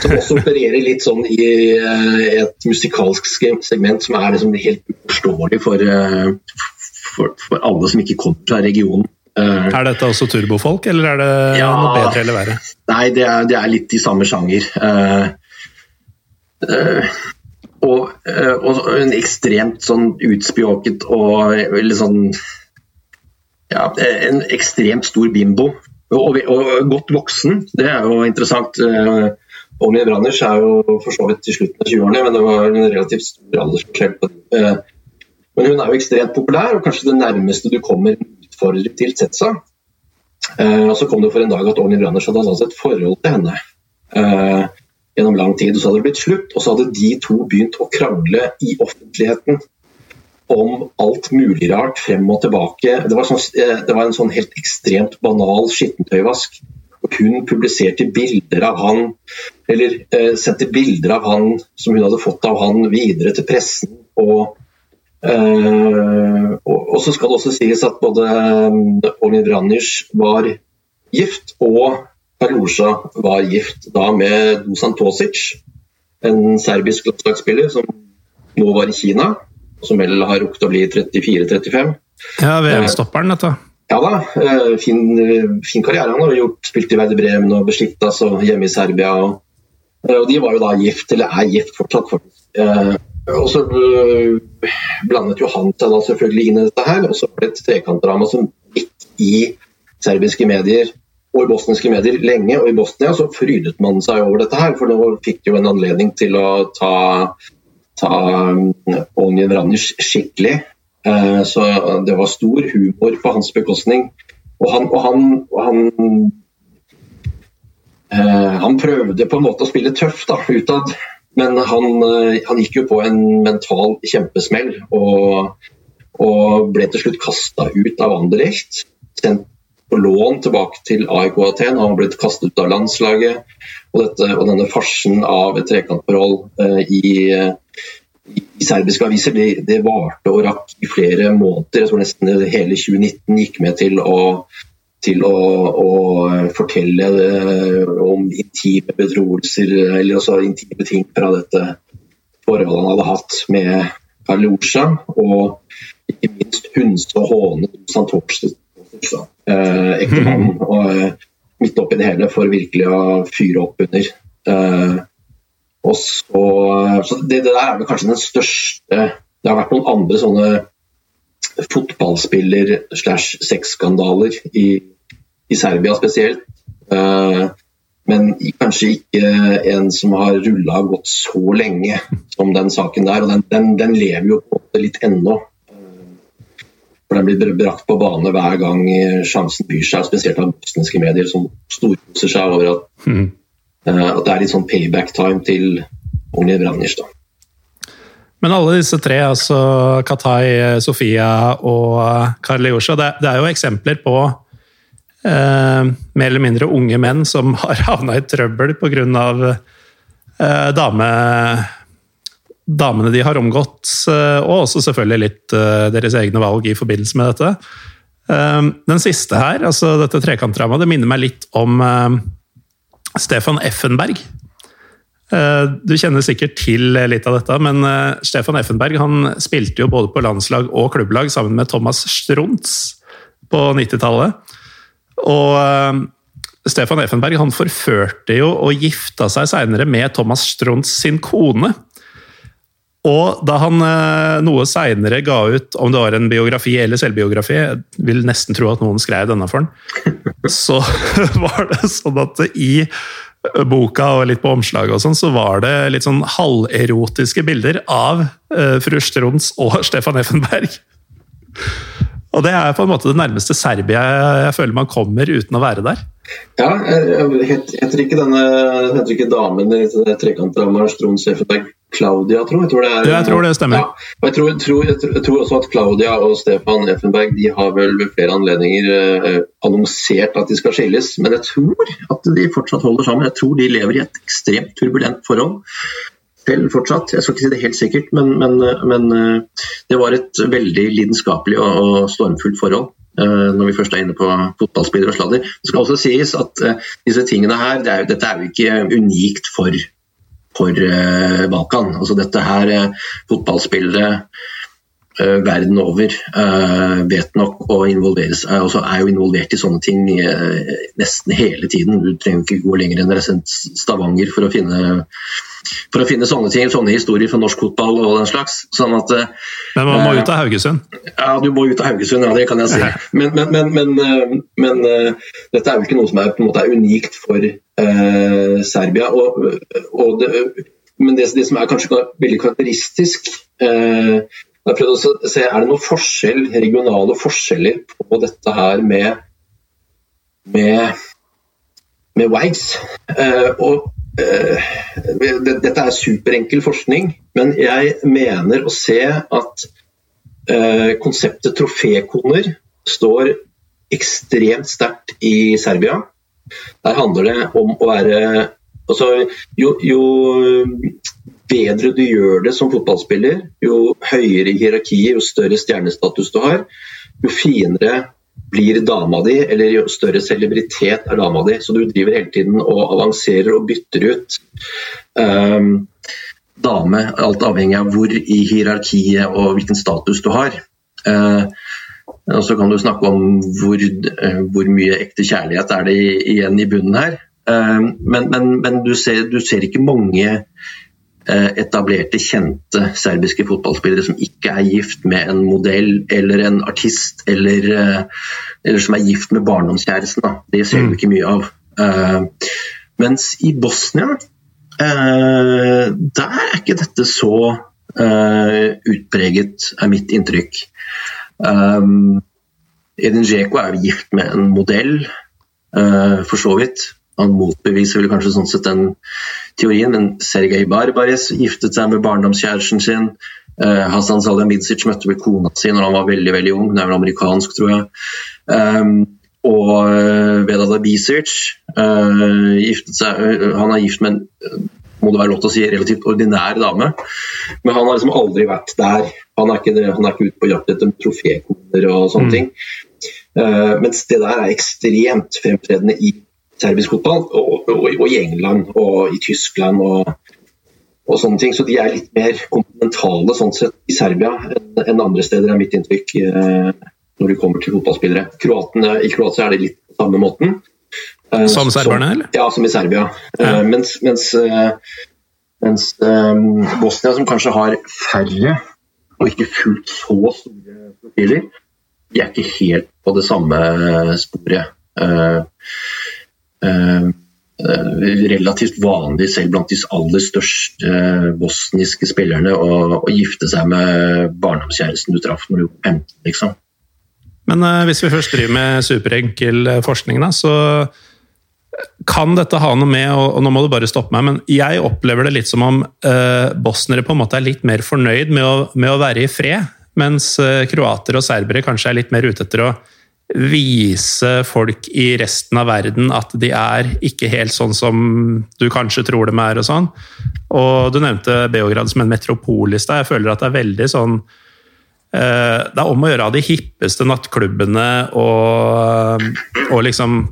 som også opererer litt sånn i eh, et musikalsk segment som er liksom helt uforståelig for, eh, for, for, alle som ikke kommer fra regionen. Eh, er dette også turbofolk, eller er det ja, noe bedre eller verre? Nei, det er, det er litt i samme sjanger. Uh, uh, og, uh, og, en ekstremt sånn utspjåket og veldig sånn ja, en ekstremt stor bimbo og, og, godt voksen. Det er jo interessant. Olje eh, Branders er jo for så vidt i slutten av 20-årene, men det var en relativt stor aldersforskjell. Eh, men hun er jo ekstremt populær, og kanskje det nærmeste du kommer utfordrer til. Eh, og så kom det for en dag at Olje Branders hadde hatt et forhold til henne gjennom lang tid. og Så hadde det blitt slutt, og så hadde de to begynt å krangle i offentligheten om alt mulig rart frem og tilbake. Det var, sånn, eh, det var en sånn helt ekstremt banal skittentøyvask. Hun publiserte bilder av han, eller eh, sendte bilder av han som hun hadde fått av han, videre til pressen. Og, eh, og, og så skal det også sies at både eh, Olin Vranic var gift, og Karlosja var gift da med Dusan Tosic, en serbisk landslagsspiller som nå var i Kina som vel har rukket å bli 34-35. Ja, VM-stopperen, dette. Ja da, eh, fin, fin karriere. Han har gjort, spilt i Verde Bremen og Besliktas og hjemme i Serbia. Og, eh, og, de var jo da gift, eller er gift fortsatt, faktisk. Eh, og så blandet jo han seg da selvfølgelig inn i dette her, og så ble det et trekantdrama som gikk i serbiske medier og i bosniske medier lenge. Og i Bosnia så frydet man seg over dette her, for nå fikk jo en anledning til å ta ta Onjen Ranic skikkelig. Eh, så det var stor humor på hans bekostning. Og han, og han, og han, eh, han prøvde på en måte å spille tøff da, utad, men han, eh, han, gikk jo på en mental kjempesmell. Og, og ble til slutt kasta ut av Anderlecht. Sendt på lån tilbake til AIK Aten. Han har blitt kastet ut av landslaget. Og, dette, og denne farsen av et trekantforhold eh, i, i serbiske aviser det, det, varte og rakk i flere måneder. Jeg tror nesten hele 2019 gikk med til å, til å, å fortelle eh, om intime betroelser, eller også intime ting fra dette forholdet han hadde hatt med Karlosja. Og ikke minst hunse og håne Santorstad eh, ektemann. Og eh, midt oppi det hele for virkelig å fyre opp under. Eh, og så, så det, det, der er vel kanskje den største Det har vært noen andre sånne fotballspiller-slash-sexskandaler i, i, Serbia spesielt. Eh, men kanskje ikke en som har rulla gått så lenge som den saken der. og Den, den, den lever jo på en måte litt ennå. For Den blir brakt på bane hver gang sjansen byr seg, spesielt av bosniske medier som storkoser seg over at, mm. at det er litt sånn payback time til Unge Branisch. Men alle disse tre, altså Katai, Sofia og Karliosha, det, det er jo eksempler på eh, mer eller mindre unge menn som har havna i trøbbel pga. Eh, dame damene de har omgått, eh, og også selvfølgelig litt uh, deres egne valg i forbindelse med dette. Um, den siste her, altså dette trekantdramaet, det minner meg litt om Stefan Effenberg. Du kjenner sikkert til litt av dette, men Stefan Effenberg han spilte jo både på landslag og klubblag sammen med Thomas Strunz på 90-tallet. Og Stefan Effenberg han forførte jo og gifta seg seinere med Thomas Strunz sin kone. Og da han eh, noe seinere ga ut om det var en biografi eller selvbiografi, jeg vil nesten tro at noen skrev denne for han, så var det sånn at i boka og litt på omslaget og sånn, så var det litt sånn halverotiske bilder av uh, fru Strons og Stefan Effenberg. Og det er på en måte det nærmeste Serbia jeg føler man kommer uten å være der. Ja, heter ikke denne heter ikke damen i trekantdramaet Strons Seffenberg Claudia, tror jeg? Tror det er, jeg tror det stemmer. Ja, og jeg tror, tror, jeg tror, også at Claudia og Stefan Effenberg de har vel ved flere anledninger eh, annonsert at de skal skilles. Men jeg tror at de fortsatt holder sammen. Jeg tror de lever i et ekstremt turbulent forhold selv fortsatt. Jeg skal ikke si det helt sikkert, men, men, men eh, det var et veldig lidenskapelig og, og stormfullt forhold eh, når vi først er inne på fotballspillere og sladder. Det skal også sies at uh, disse tingene her, det er, dette er jo ikke unikt for, for uh, Balkan. Altså dette her, uh, fotballspillere verden over vet nok å involvere seg, altså er jo involvert i sånne ting nesten hele tiden. Du trenger ikke gå lenger enn Stavanger for å finne for å finne sånne ting, sånne historier fra norsk fotball og den slags. Sånn at, men man må ut av Haugesund? Ja, du må ut av Haugesund, ja, det kan jeg si. Men, men, men, men dette er jo ikke noe som er, måte, er unikt for uh, Serbia. Og, og det, men det, det, som er kanskje veldig karakteristisk uh, jeg har prøvd å se, Er det noen forskjell, regionale forskjeller på dette her med, med, med Wags? Uh, og Eh, dette er superenkel forskning, men jeg mener å se at uh, konseptet trofékoner står ekstremt sterkt i Serbia. Der handler det om å være altså, jo, jo, bedre du gjør det som fotballspiller, jo høyere i hierarkiet, jo større stjernestatus du har, jo finere blir dama di, eller jo større celebritet er dama di. Så du driver hele tiden og avanserer og bytter ut um, dame, alt avhengig av hvor i hierarkiet og hvilken status du har. Uh, og Så kan du snakke om hvor, uh, hvor, mye ekte kjærlighet er det igjen i bunnen her. Uh, men, men, men du, ser, du, ser, ikke mange etablerte, kjente serbiske fotballspillere som ikke er gift med en modell eller en artist, eller, eh, eller som er gift med barndomskjæresten. Da. Det ser du mm. ikke mye av. Uh, mens i Bosnia, uh, der er ikke dette så uh, utpreget, er mitt inntrykk. Um, Edin Dzeko er gift med en modell, for så vidt. Han motbeviser vel kanskje sånn sett den teorien, men Sergej Barbares giftet seg med barndomskjæresten sin. Uh, Hassan Salihamidzic møtte vel kona si når han var veldig veldig ung, hun er vel amerikansk, tror jeg. Um, og uh, Vedad Abisevic uh, giftet seg Han er gift med en må det være lov til å si, relativt ordinær dame. Men han har liksom aldri vært der. Han er ikke, han er ikke ute på jakt etter trofékoner og sånne mm. ting. Mens det der er ekstremt fremtredende i serbisk fotball, og, og, og, i England og i Tyskland og, og, sånne ting. Så de er litt mer kontinentale sånn sett i Serbia enn, en andre steder, er mitt inntrykk eh, når det kommer til fotballspillere. Kroatene, I Kroatia er det litt på samme måten. Eh, som serberne, eller? Ja, som i Serbia. Ja. Eh, mens, mens, eh, mens eh, Bosnia, som kanskje har færre og ikke fullt så store profiler, de er ikke helt på det samme sporet. Uh, Eh, eh, relativt vanlig selv blant de aller største eh, bosniske spillerne å, å gifte seg med barndomskjæresten du traff når du var 15, liksom. Men hvis vi først driver med superenkel forskning, da, så kan dette ha noe med og, nå må du bare stoppe meg, men jeg opplever det litt som om uh, bosnere på en måte er litt mer fornøyd med å, med å være i fred, mens uh, kroater og serbere kanskje er litt mer ute etter å vise folk i resten av verden at de er ikke helt sånn som du kanskje tror de er. Og sånn. Og du nevnte Beograd som en metropol i. Jeg føler at det er veldig sånn eh, Det er om å gjøre av de hippeste nattklubbene og, og liksom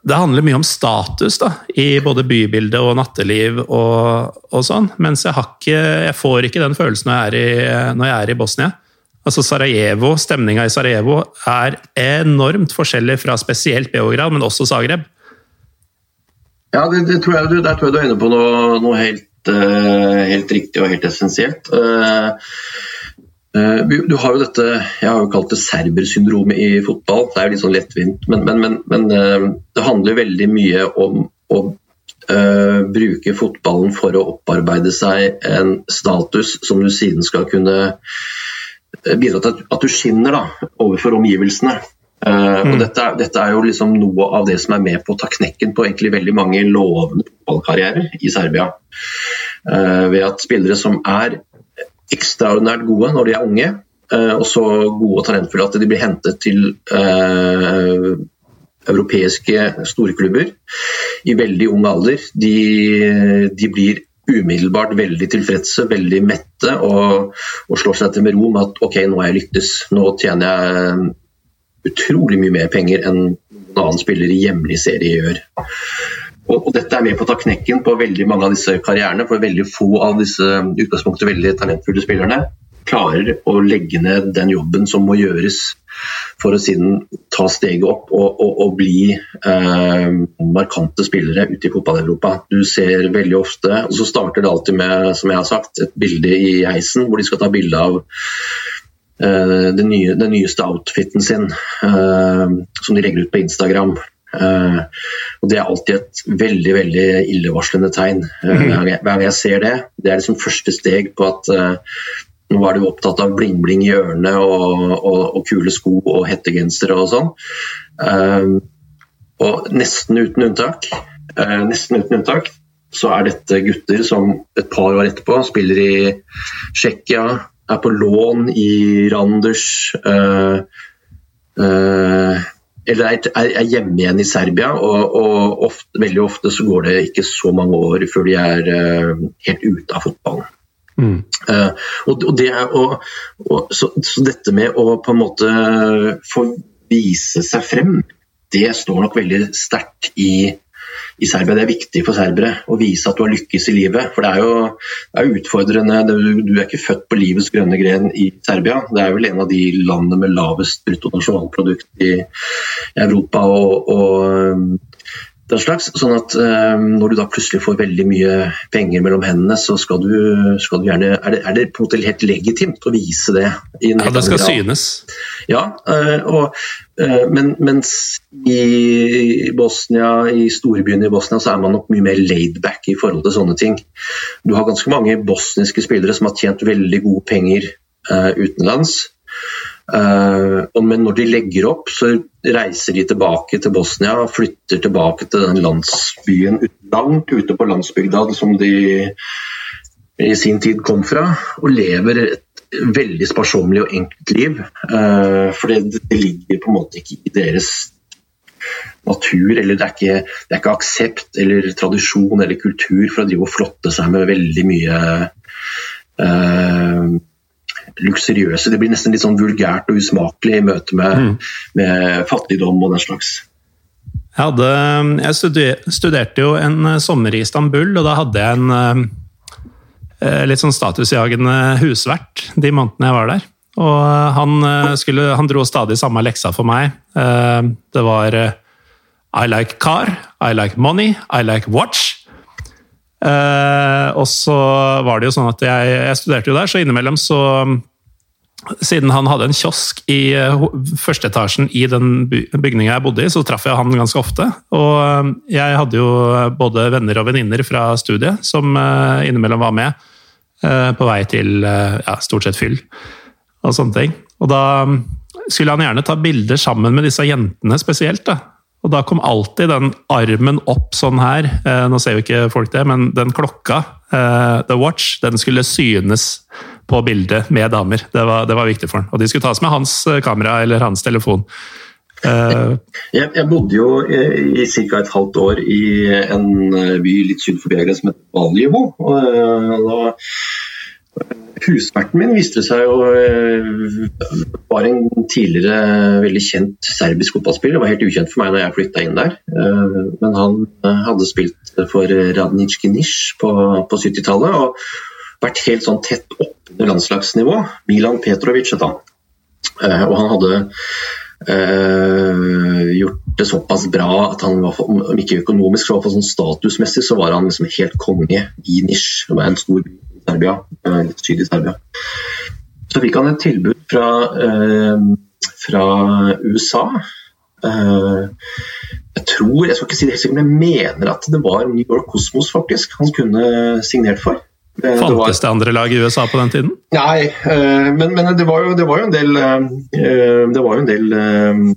det handler mye om status da, i både bybilde og natteliv og, og sånn. Mens jeg, ikke, jeg, får ikke den følelsen når jeg er i, når jeg er i Bosnia. Altså Sarajevo, Stemninga i Sarajevo er enormt forskjellig fra spesielt Beograd, men også Zagreb. Ja, det, det tror jeg, der tror jeg du er inne på noe, noe helt, uh, helt, riktig og helt essensielt. Uh, uh, du har jo dette jeg har jo kalt det serbersyndromet i fotball. Det er jo litt sånn lettvint, men, men, men, men det handler veldig mye om å bruke fotballen for å opparbeide seg en status som du siden skal kunne bidra til at du skinner da, overfor omgivelsene. Uh, og dette dette er, jo liksom noe av det som er med på å ta knekken på egentlig veldig mange lovende fotballkarrierer i Serbia. Uh, ved at spillere som er ekstraordinært gode når de er unge, uh, og så gode og talentfulle at de blir hentet til europeiske storklubber i veldig ung alder, de, de blir umiddelbart veldig tilfredse, veldig mette og, og slår seg til med ro med at ok, nå har jeg lyktes. Nå tjener jeg utrolig mye mer penger enn noen annen spiller i hjemlig serie gjør. Og, og, Dette er med på å ta knekken på veldig mange av disse karrierene, for veldig få av disse utgangspunktet veldig talentfulle spillerne klarer å legge ned den jobben som må gjøres for å siden ta steget opp og, og, og bli eh, markante spillere ute i fotball-Europa. Du ser veldig ofte, og så starter det alltid med som jeg har sagt, et bilde i heisen hvor de skal ta bilde av Eh, den, nye, den, nyeste outfiten sin, eh, som de legger ut på Instagram. Uh, og Det er alltid et veldig veldig illevarslende tegn. Uh, hver gang jeg ser det. Det er liksom første steg på at nå er du opptatt av bling-bling i ørene og, og, og, kule sko og hettegensere og sånn. og nesten uten unntak, nesten uten unntak så er dette gutter som et par år etterpå spiller i Tsjekkia, er på lån i Randers. Uh, uh, eller er, er, hjemme igjen i Serbia, og, og ofte, veldig ofte så går det ikke så mange år før de er uh, helt ute av fotballen. Mm. Og, og, det, og, så, så, dette med å på en måte få vise seg frem, det står nok veldig sterkt i i Serbia. Det er viktig for serbere å vise at du har lykkes i livet. For det er jo det er utfordrende. Du er ikke født på livets grønne gren i Serbia. Det er vel en av de landene med lavest bruttonasjonalprodukt i Europa. og, og den slags, sånn at um, Når du da plutselig får veldig mye penger mellom hendene, så skal du, skal du gjerne er det, er det, på en måte helt legitimt å vise det? ja, det skal synes. Ja, uh, og, uh, men mens i Bosnia, i storbyene i Bosnia så er man nok mye mer laidback i forhold til sånne ting. Du har ganske mange bosniske spillere som har tjent veldig gode penger uh, utenlands. Uh, men når de legger opp, så reiser de tilbake til Bosnia og flytter tilbake til den landsbyen langt ute på landsbygda som de i sin tid kom fra, og lever et veldig sparsommelig og enkelt liv. Uh, for det, ligger på en måte ikke i deres natur, eller det er, ikke, det er ikke aksept eller tradisjon eller kultur for å drive og flotte seg med veldig mye uh, luksuriøse. Det blir nesten litt sånn vulgært og usmakelig i møte med, mm. med fattigdom og den slags. Jeg, hadde, jeg, studerte jo en eh, sommer i Istanbul, og da hadde jeg en eh, eh, litt sånn statusjagende husvert de månedene jeg var der. Og han, skulle, han dro stadig samme leksa for meg. Det var I like car, I like money, I like watch. Uh, og så var det jo sånn at jeg, jeg, studerte jo der, så innimellom så Siden han hadde en kiosk i uh, førsteetasjen i den bygninga jeg bodde i, så traff jeg han ganske ofte. Og uh, jeg hadde jo både venner og venninner fra studiet som innimellom var med på vei til ja, stort sett fyll og sånne ting. Og da skulle han gjerne ta bilder sammen med disse jentene spesielt. da og da kom alltid den armen opp sånn her. Eh, nå ser jo ikke folk det, men den klokka, eh, the watch, den skulle synes på bildet med damer. Det var, det var, viktig for han. Og de skulle tas med hans eh, kamera eller hans telefon. Jeg, jeg, bodde jo i, i ca. et halvt år i en by litt syd for Begra som heter Valjevo. Og, og Husverten min viste seg jo eh, var en tidligere veldig kjent serbisk fotballspiller. Det var helt ukjent for meg når jeg flytta inn der. Eh, men han eh, hadde spilt for Radnic Nish på, på 70-tallet og vært helt sånn tett oppunder landslagsnivå. Milan Petrovic het han. Og han hadde uh, gjort det såpass bra at han var, om ikke økonomisk, så var sånn statusmessig så var han liksom helt konge i Nish. Det var en stor by Serbia, eh, syd i Serbia. Så fikk han et tilbud fra, eh, fra USA. Eh, jeg tror, jeg skal ikke si det helt sikkert, men jeg mener at det var New York Cosmos faktisk han kunne signert for. Det var- Fantes det andre lag i USA på den tiden? Nei, uh, men, men det, var jo, det var jo en del uh, Det var jo en del uh,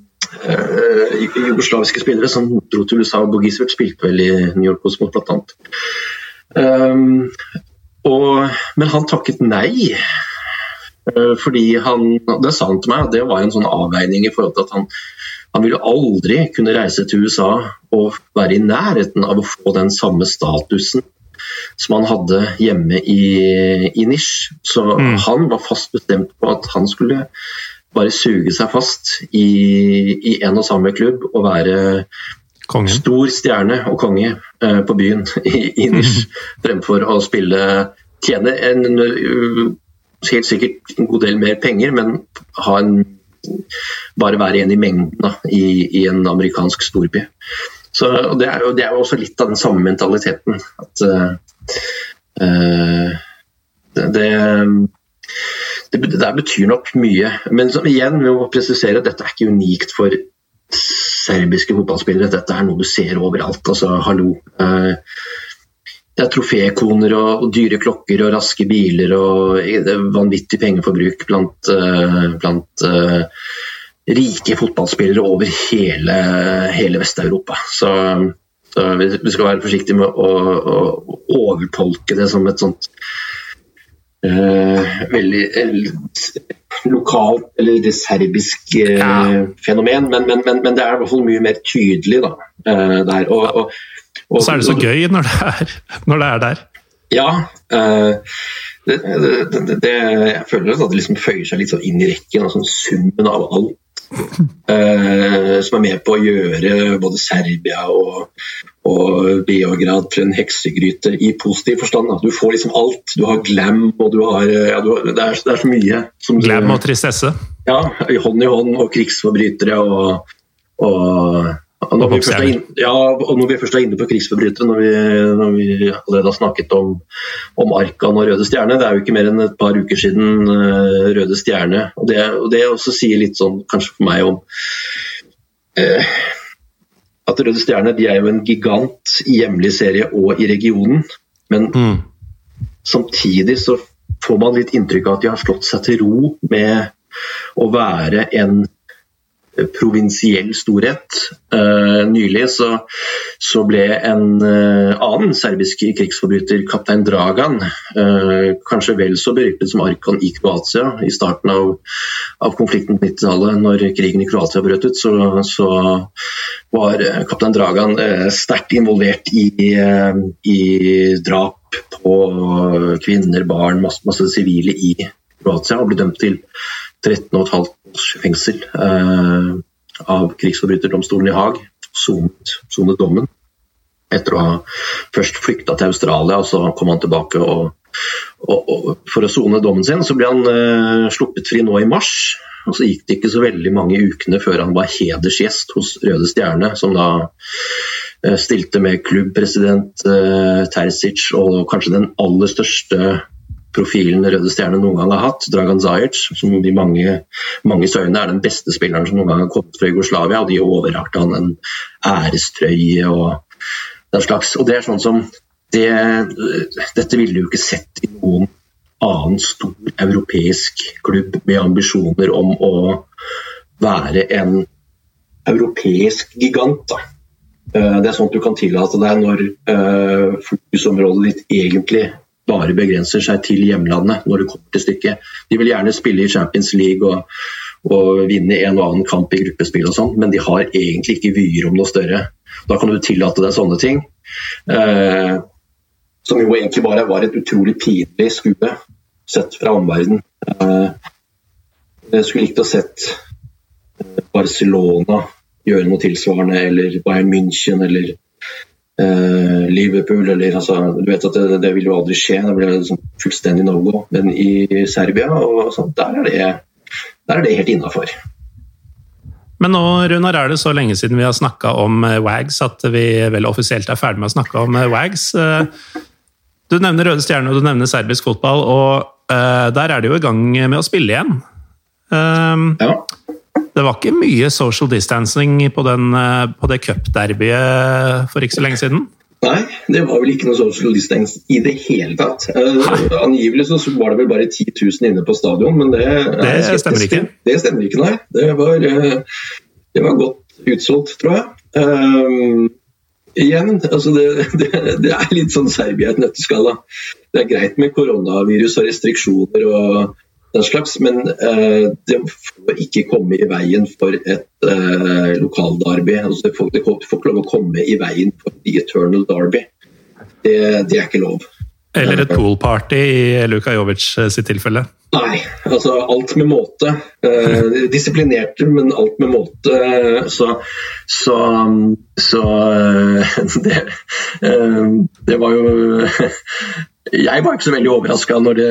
jugoslaviske spillere som dro til USA. Bogisvert spilte vel i New York Cosmos bl.a. Um, og, men han takket nei. eh, fordi han Det sa han til meg, det var en sånn avveining i forhold til at han han ville aldri kunne reise til USA og være i nærheten av å få den samme statusen som han hadde hjemme i, i Nish. Så han var fast bestemt på at han skulle bare suge seg fast i, i en og samme klubb og være Kongen. stor stjerne og konge eh, på byen i, i Nish, fremfor å spille Tjene en, uh, helt sikkert en god del mer penger, men ha en, bare være en i mengden da, i, i en amerikansk storby. Så det er, jo, det er jo også litt av den samme mentaliteten. At eh, eh, det, det, det, der betyr nok mye. Men igjen, vi må presisere at dette er ikke unikt for serbiske fotballspillere. Dette er noe du ser overalt. Altså, hallo. Eh, det er trofékoner og, dyre klokker og raske biler og er vanvittig pengeforbruk blant, eh, blant uh, rike fotballspillere over hele, hele Vest-Europa. Så, så vi, skal være forsiktige med å, å overtolke det som et sånt uh, veldig eh, lokalt eller det serbiske eh, Ja. fenomen, men, men, men, men det er i hvert fall mye mer tydelig da, eh, der. Og, og, Og så er det så gøy når det er, når det er der. Ja. det, det, det, det, jeg føler at det liksom føyer seg litt sånn inn i rekken. Altså summen av alt eh, som er med på å gjøre både Serbia og, og Beograd til en heksegryte i positiv forstand. Da. Du får liksom alt. Du har glam, og du har, ja, du har det, er, det er så mye. Som du- Glam og tristesse. ja, hånd i hånd, og krigsforbrytere og, og og når, vi er ja, og når vi først er inne på krigsforbrytere, når vi, når vi allerede har snakket om, om Arkan og Røde Stjerne Det er jo ikke mer enn et par uker siden uh, Røde Stjerne. Og det, og det også sier litt sånn kanskje for meg om uh, at Røde Stjerne de er jo en gigant i hjemlig serie og i regionen. Men Mm. Samtidig så får man litt inntrykk av at de har slått seg til ro med å være en provinsiell storhet. Eh, nylig så, så ble en eh, annen serbisk krigsforbryter, kaptein Dragan, eh, kanskje vel så beryktet som Arkan i Kroatia i starten av, av konflikten på 90-tallet, når krigen i Kroatia brøt ut, så, så var eh, kaptein Dragan eh, sterkt involvert i, eh, i drap på kvinner, barn, masse, masse sivile i Kroatia, og ble dømt til 13,5 års fengsel eh, av krigsforbryterdomstolen i Haag. Sonet, sonet dommen etter å ha først flykta til Australia, og så kom han tilbake og, og, og for å sone dommen sin. Så ble han eh, sluppet fri nå i mars. Og så gikk det ikke så veldig mange ukene før han var hedersgjest hos Røde Stjerne, som da eh, stilte med klubbpresident eh, Terzic og kanskje den aller største profilen Røde Stjerne noen gang har hatt, Dragan Zajic, som i mange, manges øyne er den beste spilleren som noen gang har kommet fra Jugoslavia. og De overrakte han en ærestrøye og den slags. Og det er sånn som det, Dette ville du ikke sett i noen annen stor europeisk klubb med ambisjoner om å være en europeisk gigant. Da. Eh, Det er sånt du kan tillate deg når eh, fokusområdet ditt egentlig bare begrenser seg til hjemlandet når det kommer til stykket. De vil gjerne spille i Champions League og, og vinne en og annen kamp i gruppespill og sånn, men de har egentlig ikke vyer om noe større. Da kan du tillate deg sånne ting. Eh, som jo egentlig bare var et utrolig pinlig skue sett fra omverdenen. Eh, jeg skulle likt å sett eh, Barcelona gjøre noe tilsvarende, eller Bayern München, eller eh, Liverpool, eller altså Du vet at det, det vil jo aldri skje, det blir liksom fullstendig no go. Men i Serbia, og sånt, der er det, der er det helt innafor. Men nå, Runar, er det så lenge siden vi har snakka om eh, Wags at vi vel offisielt er ferdig med å snakke om eh, Wags. Eh, Du nevner Røde Stjerne og du nevner serbisk fotball, og der er de jo i gang med å spille igjen. Ja. Det var ikke mye social distancing på, den, eh, på det cupderbyet for ikke så lenge siden? Nei, det var vel ikke noe social distance i det hele tatt. Uh, angivelig så var det vel bare 10 000 inne på stadion, men det, det stemmer ikke. Det stemmer ikke, nei. Det var, uh, det var godt utsolgt, tror jeg. Uh, igjen, altså det, det, det, er litt sånn Serbia i et nøtteskall. Det er greit med koronavirus og restriksjoner og den slags, men uh, det får ikke komme i veien for et uh, lokalderby. Altså, det, får, det, får, ikke lov å komme i veien for the eternal derby. Det, det er ikke lov. Eller et poolparty i Luka Jovic sitt tilfelle? Nei, altså alt med måte. Disiplinerte, men alt med måte. Så, så, så det, det var jo jeg var ikke så veldig overraska når det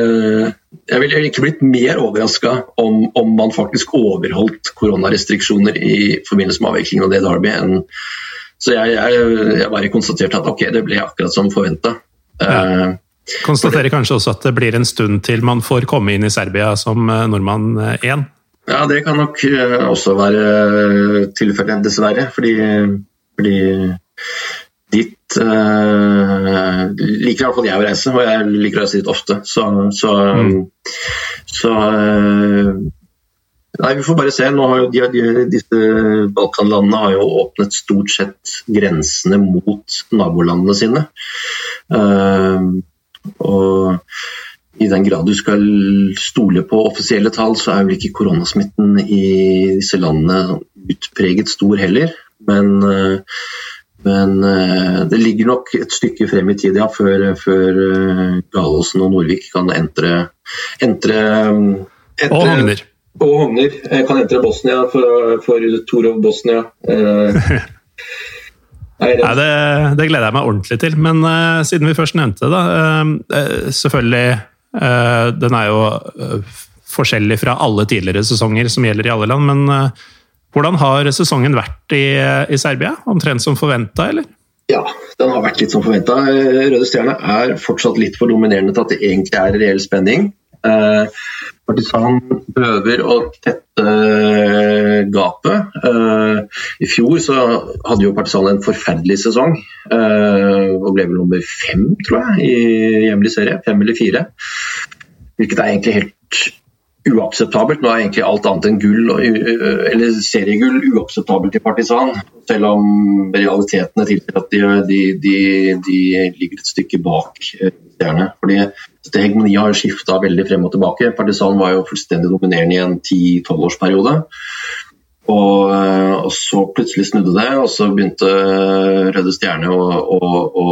Jeg ville ikke blitt mer overraska om, om, man faktisk overholdt koronarestriksjoner i forbindelse med avviklingen av det Derby. enn så jeg, jeg, jeg, bare konstaterte at ok, det ble akkurat som forventa. Ja. Uh, Konstaterer kanskje også at det blir en stund til man får komme inn i Serbia som eh, nordmann 1? Eh, ja, det kan nok også være tilfellet, dessverre. Fordi, fordi dit uh, liker i hvert fall jeg å reise, og jeg liker å reise dit ofte. Så, så, mm. så uh, Nei, vi får bare se. Nå har jo de, de, disse Balkanlandene har jo åpnet stort sett grensene mot nabolandene sine. Uh, og i den grad du skal stole på offisielle tall, så er vel ikke koronasmitten i disse landene utpreget stor heller. Men uh, men uh, det ligger nok et stykke frem i tid ja, før, før uh, Galåsen og Norvik kan entre, entre, entre Og Hogner. Og Hogner kan entre Bosnia for, for Torov Bosnia. Nei, det, det, gleder jeg meg ordentlig til. Men uh, siden vi først nevnte det, uh, selvfølgelig uh, Den er jo forskjellig fra alle tidligere sesonger som gjelder i alle land, men hvordan har sesongen vært i, i Serbia? Omtrent som forventa, eller? Ja, den har vært litt som forventa. Røde Stjerne er fortsatt litt for dominerende til at det egentlig er reell spenning. Eh, Partisan prøver å tette gapet. Eh, I fjor så hadde jo Partisan en forferdelig sesong. Eh, og ble vel nummer fem, tror jeg, i hjemlig serie. Fem eller fire. Hvilket er egentlig helt uakseptabelt. Nå er egentlig alt annet enn gull, eller seriegull uakseptabelt i Partisan. Selv om realitetene tilsier at de, de, de, de, ligger et stykke bak eh, stjerne. Fordi dette hegemoniet har skifta veldig frem og tilbake. Partisan var jo fullstendig dominerende i en 10-12-årsperiode. Og, eh, og, så plutselig snudde det, og så begynte Røde Stjerne å, å, å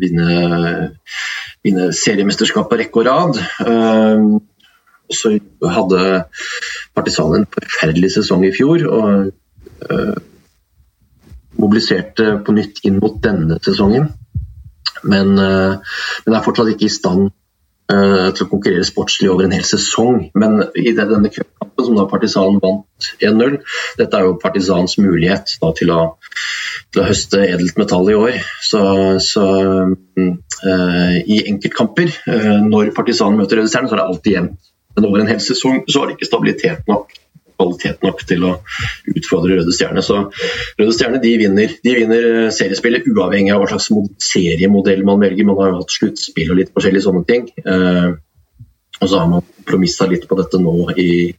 vinne, vinne seriemesterskap på rekke og rad. Uh, så hadde Partisan en forferdelig sesong i fjor. og uh, Mobiliserte på nytt inn mot denne sesongen. Men, uh, men er fortsatt ikke i stand uh, til å konkurrere sportslig over en hel sesong. Men i denne cupkampen som da Partisan vant 1-0, dette er jo Partisans mulighet da, til, å, til, å, høste edelt metall i år. Så, så i enkeltkamper, når Partisan møter Røde så er det alltid jevnt men over en hel sesong så har de ikke stabilitet nok kvalitet nok til å utfordre Røde Stjerne. Så Røde Stjerne de vinner, de vinner eh, seriespillet uavhengig av hva slags seriemodell man velger. Man har jo hatt sluttspill og litt forskjellige sånne ting. Eh, og så har man kompromissa litt på dette nå i,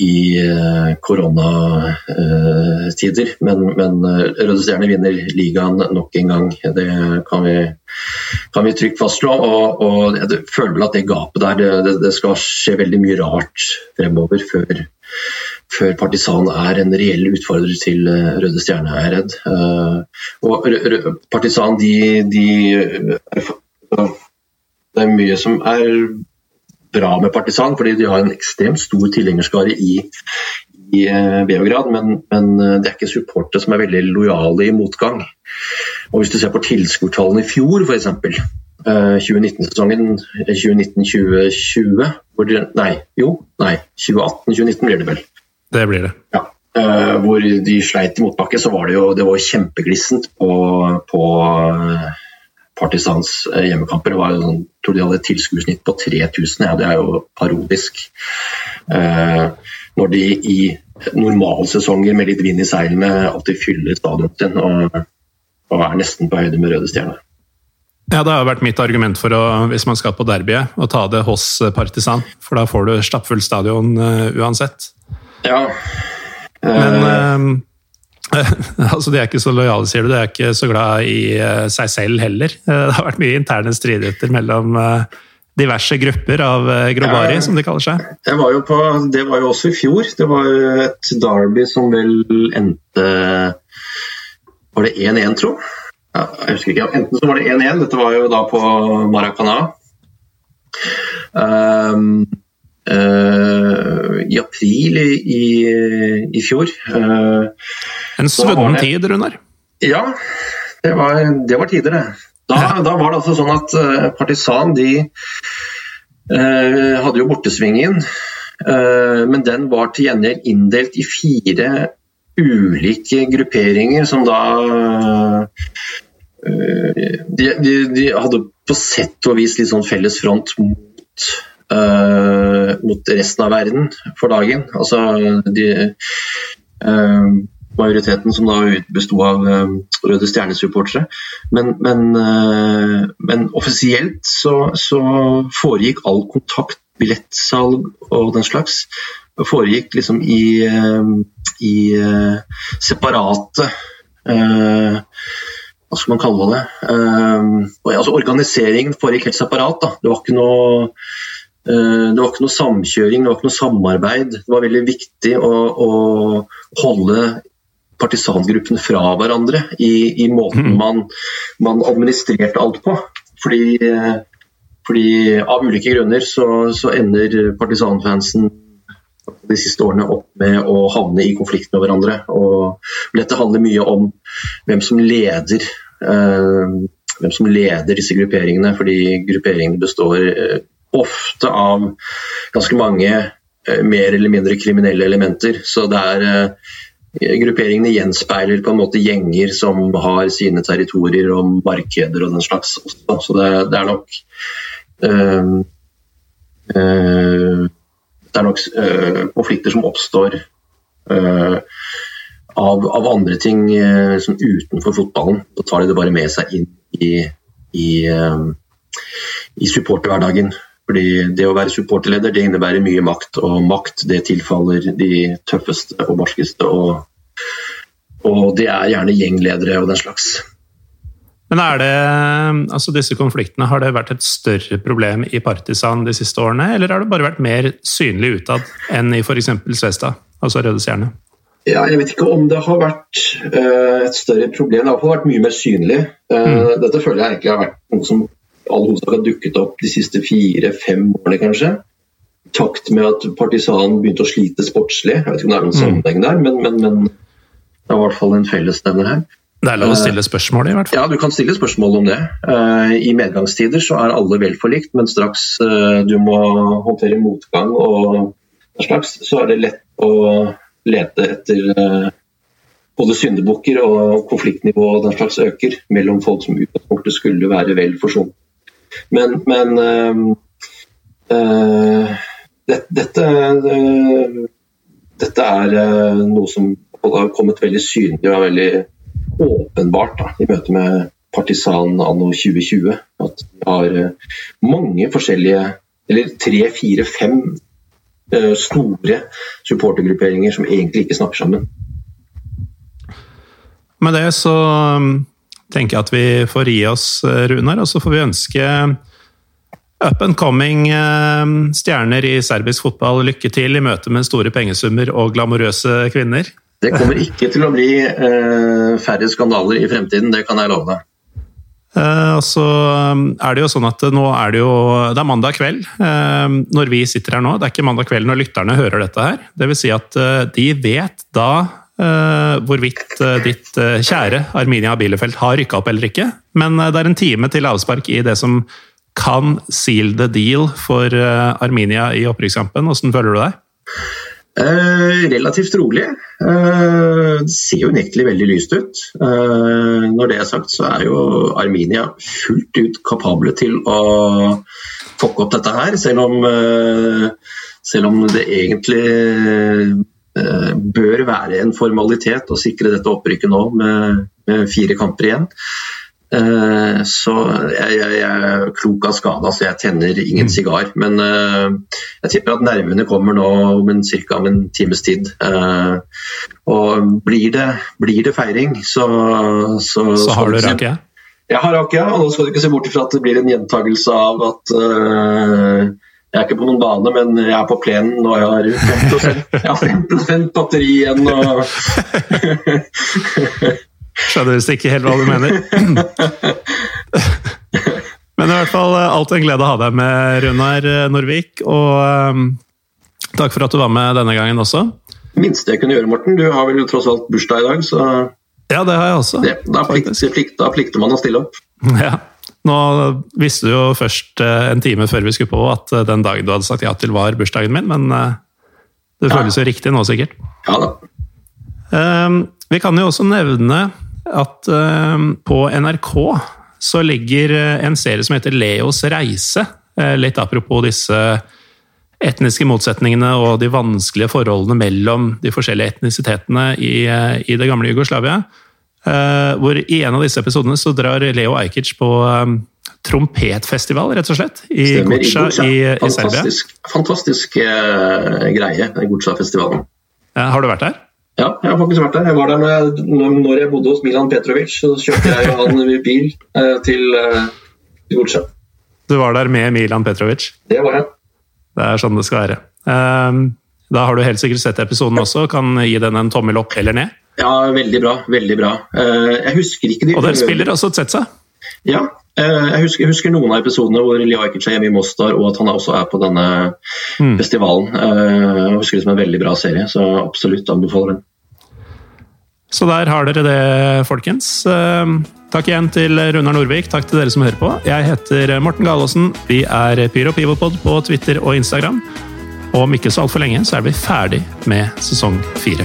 i uh, koronatider. Men, men uh, Røde Stjerne vinner ligaen nok en gang. Det kan vi, kan vi trygt fastslå. Og, og, jeg føler vel at det gapet der, det, det, skal skje veldig mye rart fremover før, før Partisan er en reell utfordrer til Røde Stjerne, er jeg redd. og Partisan, de, de det er mye som er bra med Partisan, fordi de har en ekstremt stor tilhengerskare i, i eh, Beograd, men, men, eh, det er ikke supportere som er veldig lojale i motgang. Og Hvis du ser på tilskuertallene i fjor, f.eks. 2019-sesongen 2019-2020 Nei, jo, nei, 2018-2019 blir det vel. Det blir det. Ja. Uh, hvor de sleit i motbakke, så var det jo det var kjempeglissent på, på Partisans eh, hjemmekamper. Var, jeg sånn, tror de hadde et tilskuersnitt på 3000. Ja, det er jo parodisk. Eh, når de i normalsesonger med litt vind i seilene alltid fyller stadionet sin. Og, og er nesten på høyde med Røde Stjerne. Ja, Det har vært mitt argument for å, hvis man skal på derbyet, å ta det hos Partisan. For da får du stappfull stadion uh, uansett. Ja. Men uh, altså, De er ikke så lojale, sier du. De er ikke så glad i uh, seg selv heller. det har vært mye interne stridigheter mellom diverse grupper av Grobari, som de kaller seg. Var på, det var jo også i fjor. Det var et derby som vel endte Var det 1-1, tro? ja, jeg husker ikke, Enten så var det 1-1, dette var jo da på Maracana. Um, uh, I april i, i, i fjor. Uh, en svunnen tid, Runar? Ja, det var, det var tider, det. Da, da, var det altså sånn at uh, Partisan de hadde jo bortesvingen, men den var til gjengjeld inndelt i fire ulike grupperinger som da eh, de, de, de, hadde på sett og vis litt sånn felles front mot, uh, mot resten av verden for dagen. Altså de uh, majoriteten som da besto av uh, Røde Stjerne-supportere. Men, men, men, offisielt så, så, foregikk all kontakt, billettsalg og den slags, foregikk liksom i, i separate hva skal man kalle det? Uh, altså organiseringen foregikk helt separat. Da. Det var ikke noe det var ikke noe samkjøring, det var ikke noe samarbeid. Det var veldig viktig å, å holde partisangruppene fra hverandre i, i måten mm. man, man, administrerte alt på. Fordi, fordi av ulike grunner så, så ender partisanfansen de siste årene opp med å havne i konflikt med hverandre. Og dette handler mye om hvem som leder eh, hvem som leder disse grupperingene, fordi grupperingene består eh, ofte av ganske mange eh, mer eller mindre kriminelle elementer. Så det er Grupperingene gjenspeiler på en måte gjenger som har sine territorier og markeder og den slags. Så det, det er nok det er nok øh, konflikter som oppstår av, av, andre ting uh, som utenfor fotballen. Da tar de det bare med seg inn i, i, i supporterhverdagen. Fordi det å være supporterleder det innebærer mye makt, og makt det tilfaller de tøffeste og barskeste. Og, og det er gjerne gjengledere og den slags. Men er det, altså disse konfliktene, har det vært et større problem i Partisan de siste årene, eller har det bare vært mer synlig utad enn i f.eks. Svestad, altså Røde Stjerne? Ja, jeg vet ikke om det har vært uh, et større problem. Det har vært mye mer synlig. Uh, mm. Dette føler jeg egentlig har vært noe som all hovedsak har dukket opp de siste fire-fem årene, kanskje. I takt med at Partisan begynte å slite sportslig. Jeg vet ikke om det er noen mm. sammenheng der, men, men, men det er i hvert fall en fellesnevner her. Det er lov å stille spørsmål, i hvert fall. Ja, du kan stille spørsmål om det. Eh, I medgangstider så er alle vel forlikt, men straks eh, du må håndtere motgang og slags, så er det lett å lete etter eh, både syndebukker og konfliktnivå og den slags øker mellom folk som utgangspunktet skulle være vel forsont. Men, men uh, det, dette, uh, dette er uh, noe som har kommet veldig synlig og veldig åpenbart da, i møte med partisan anno 2020 at vi har eh, mange forskjellige, eller tre, fire, fem store supportergrupperinger som egentlig ikke snakker sammen. Med det så um, tenker jeg at vi får gi oss, uh, Runar, og så får vi ønske up and coming stjerner i serbisk fotball lykke til i møte med store pengesummer og glamorøse kvinner. Det kommer ikke til å bli uh, færre skandaler i fremtiden, det kan jeg love deg. Uh, så er det jo sånn at nå er det jo Det er mandag kveld uh, når vi sitter her nå. Det er ikke mandag kveld når lytterne hører dette her. Det vil si at de vet da hvorvidt ditt kjære Arminia Bielefeld har rykka opp eller ikke. Men det er en time til avspark i det som kan seal the deal for Arminia i opprykkskampen. Hvordan føler du deg? Eh, relativt rolig. Eh, det ser jo unektelig veldig lyst ut. Eh, når det er sagt, så er jo Arminia fullt ut kapable til å fucke opp dette her. Selv om, eh, selv om det egentlig eh, bør være en formalitet å sikre dette opprykket nå med, med fire kamper igjen. Eh, så jeg, jeg, jeg er klok av skada, så jeg tenner ingen Mm. sigar. Men eh, jeg tipper at nervene kommer nå om en, cirka om en times tid. Eh, og blir det, blir det feiring, så Så, Så har du rakia? Jeg har rakia, og nå skal du ikke se bort ifra at det blir en gjentagelse av at eh, jeg er ikke på noen bane, men jeg er på plenen og jeg har 5, jeg 5 batteri igjen. Og Skjønner visst ikke helt hva du mener. Men i hvert fall alt alltid en glede å ha deg med, Runar Norvik. Og um, takk for at du var med denne gangen også. minste jeg kunne gjøre, Morten, du har vel tross alt bursdag i dag, så Ja, det har jeg også. det, da, plikt, plikter man å stille opp. Ja. Nå visste du jo først eh, en time før vi skulle på at eh, den dagen du hadde sagt ja til, var bursdagen min, men eh, det Ja. føles jo riktig nå, sikkert. Ja da. Um, vi kan jo også nevne at um, på NRK så ligger en serie som heter Leos reise. Litt apropos disse etniske motsetningene og de vanskelige forholdene mellom de forskjellige etnisitetene i, i det gamle Jugoslavia. Eh, hvor i en av disse episodene så drar Leo Ajkic på um, trompetfestival, rett og slett. I Stemmer, i i, i Serbia. Fantastisk, fantastisk eh, greie, den Goca-festivalen. Ja, har du vært der? Ja, jeg har faktisk vært der. Jeg var der når jeg, når jeg bodde hos Milan Petrovic. Så kjørte jeg og han bil uh, til, uh, til Du var der med Milan Petrovic. Det var jeg. Det er sånn det skal være. Um, da har du helt sikkert sett episoden også. Kan gi den en tommel opp eller ned. Ja, veldig bra. Veldig bra. Eh, jeg husker ikke de Og dere spiller også et Setsa. Ja, eh, jeg husker, jeg husker noen av episodene hvor Leo Ajkic er hjemme i Mostar, og at han også er på denne Mm. festivalen. Eh, Jeg husker det som en veldig bra serie, så absolutt anbefaler den. Så der har dere det, folkens. Takk igjen til Runar Norvik. Takk til dere som hører på. Jeg heter Morten Galaasen. Vi er Pyro Pivopod på Twitter og Instagram. Og om ikke så altfor lenge så er vi ferdig med sesong fire.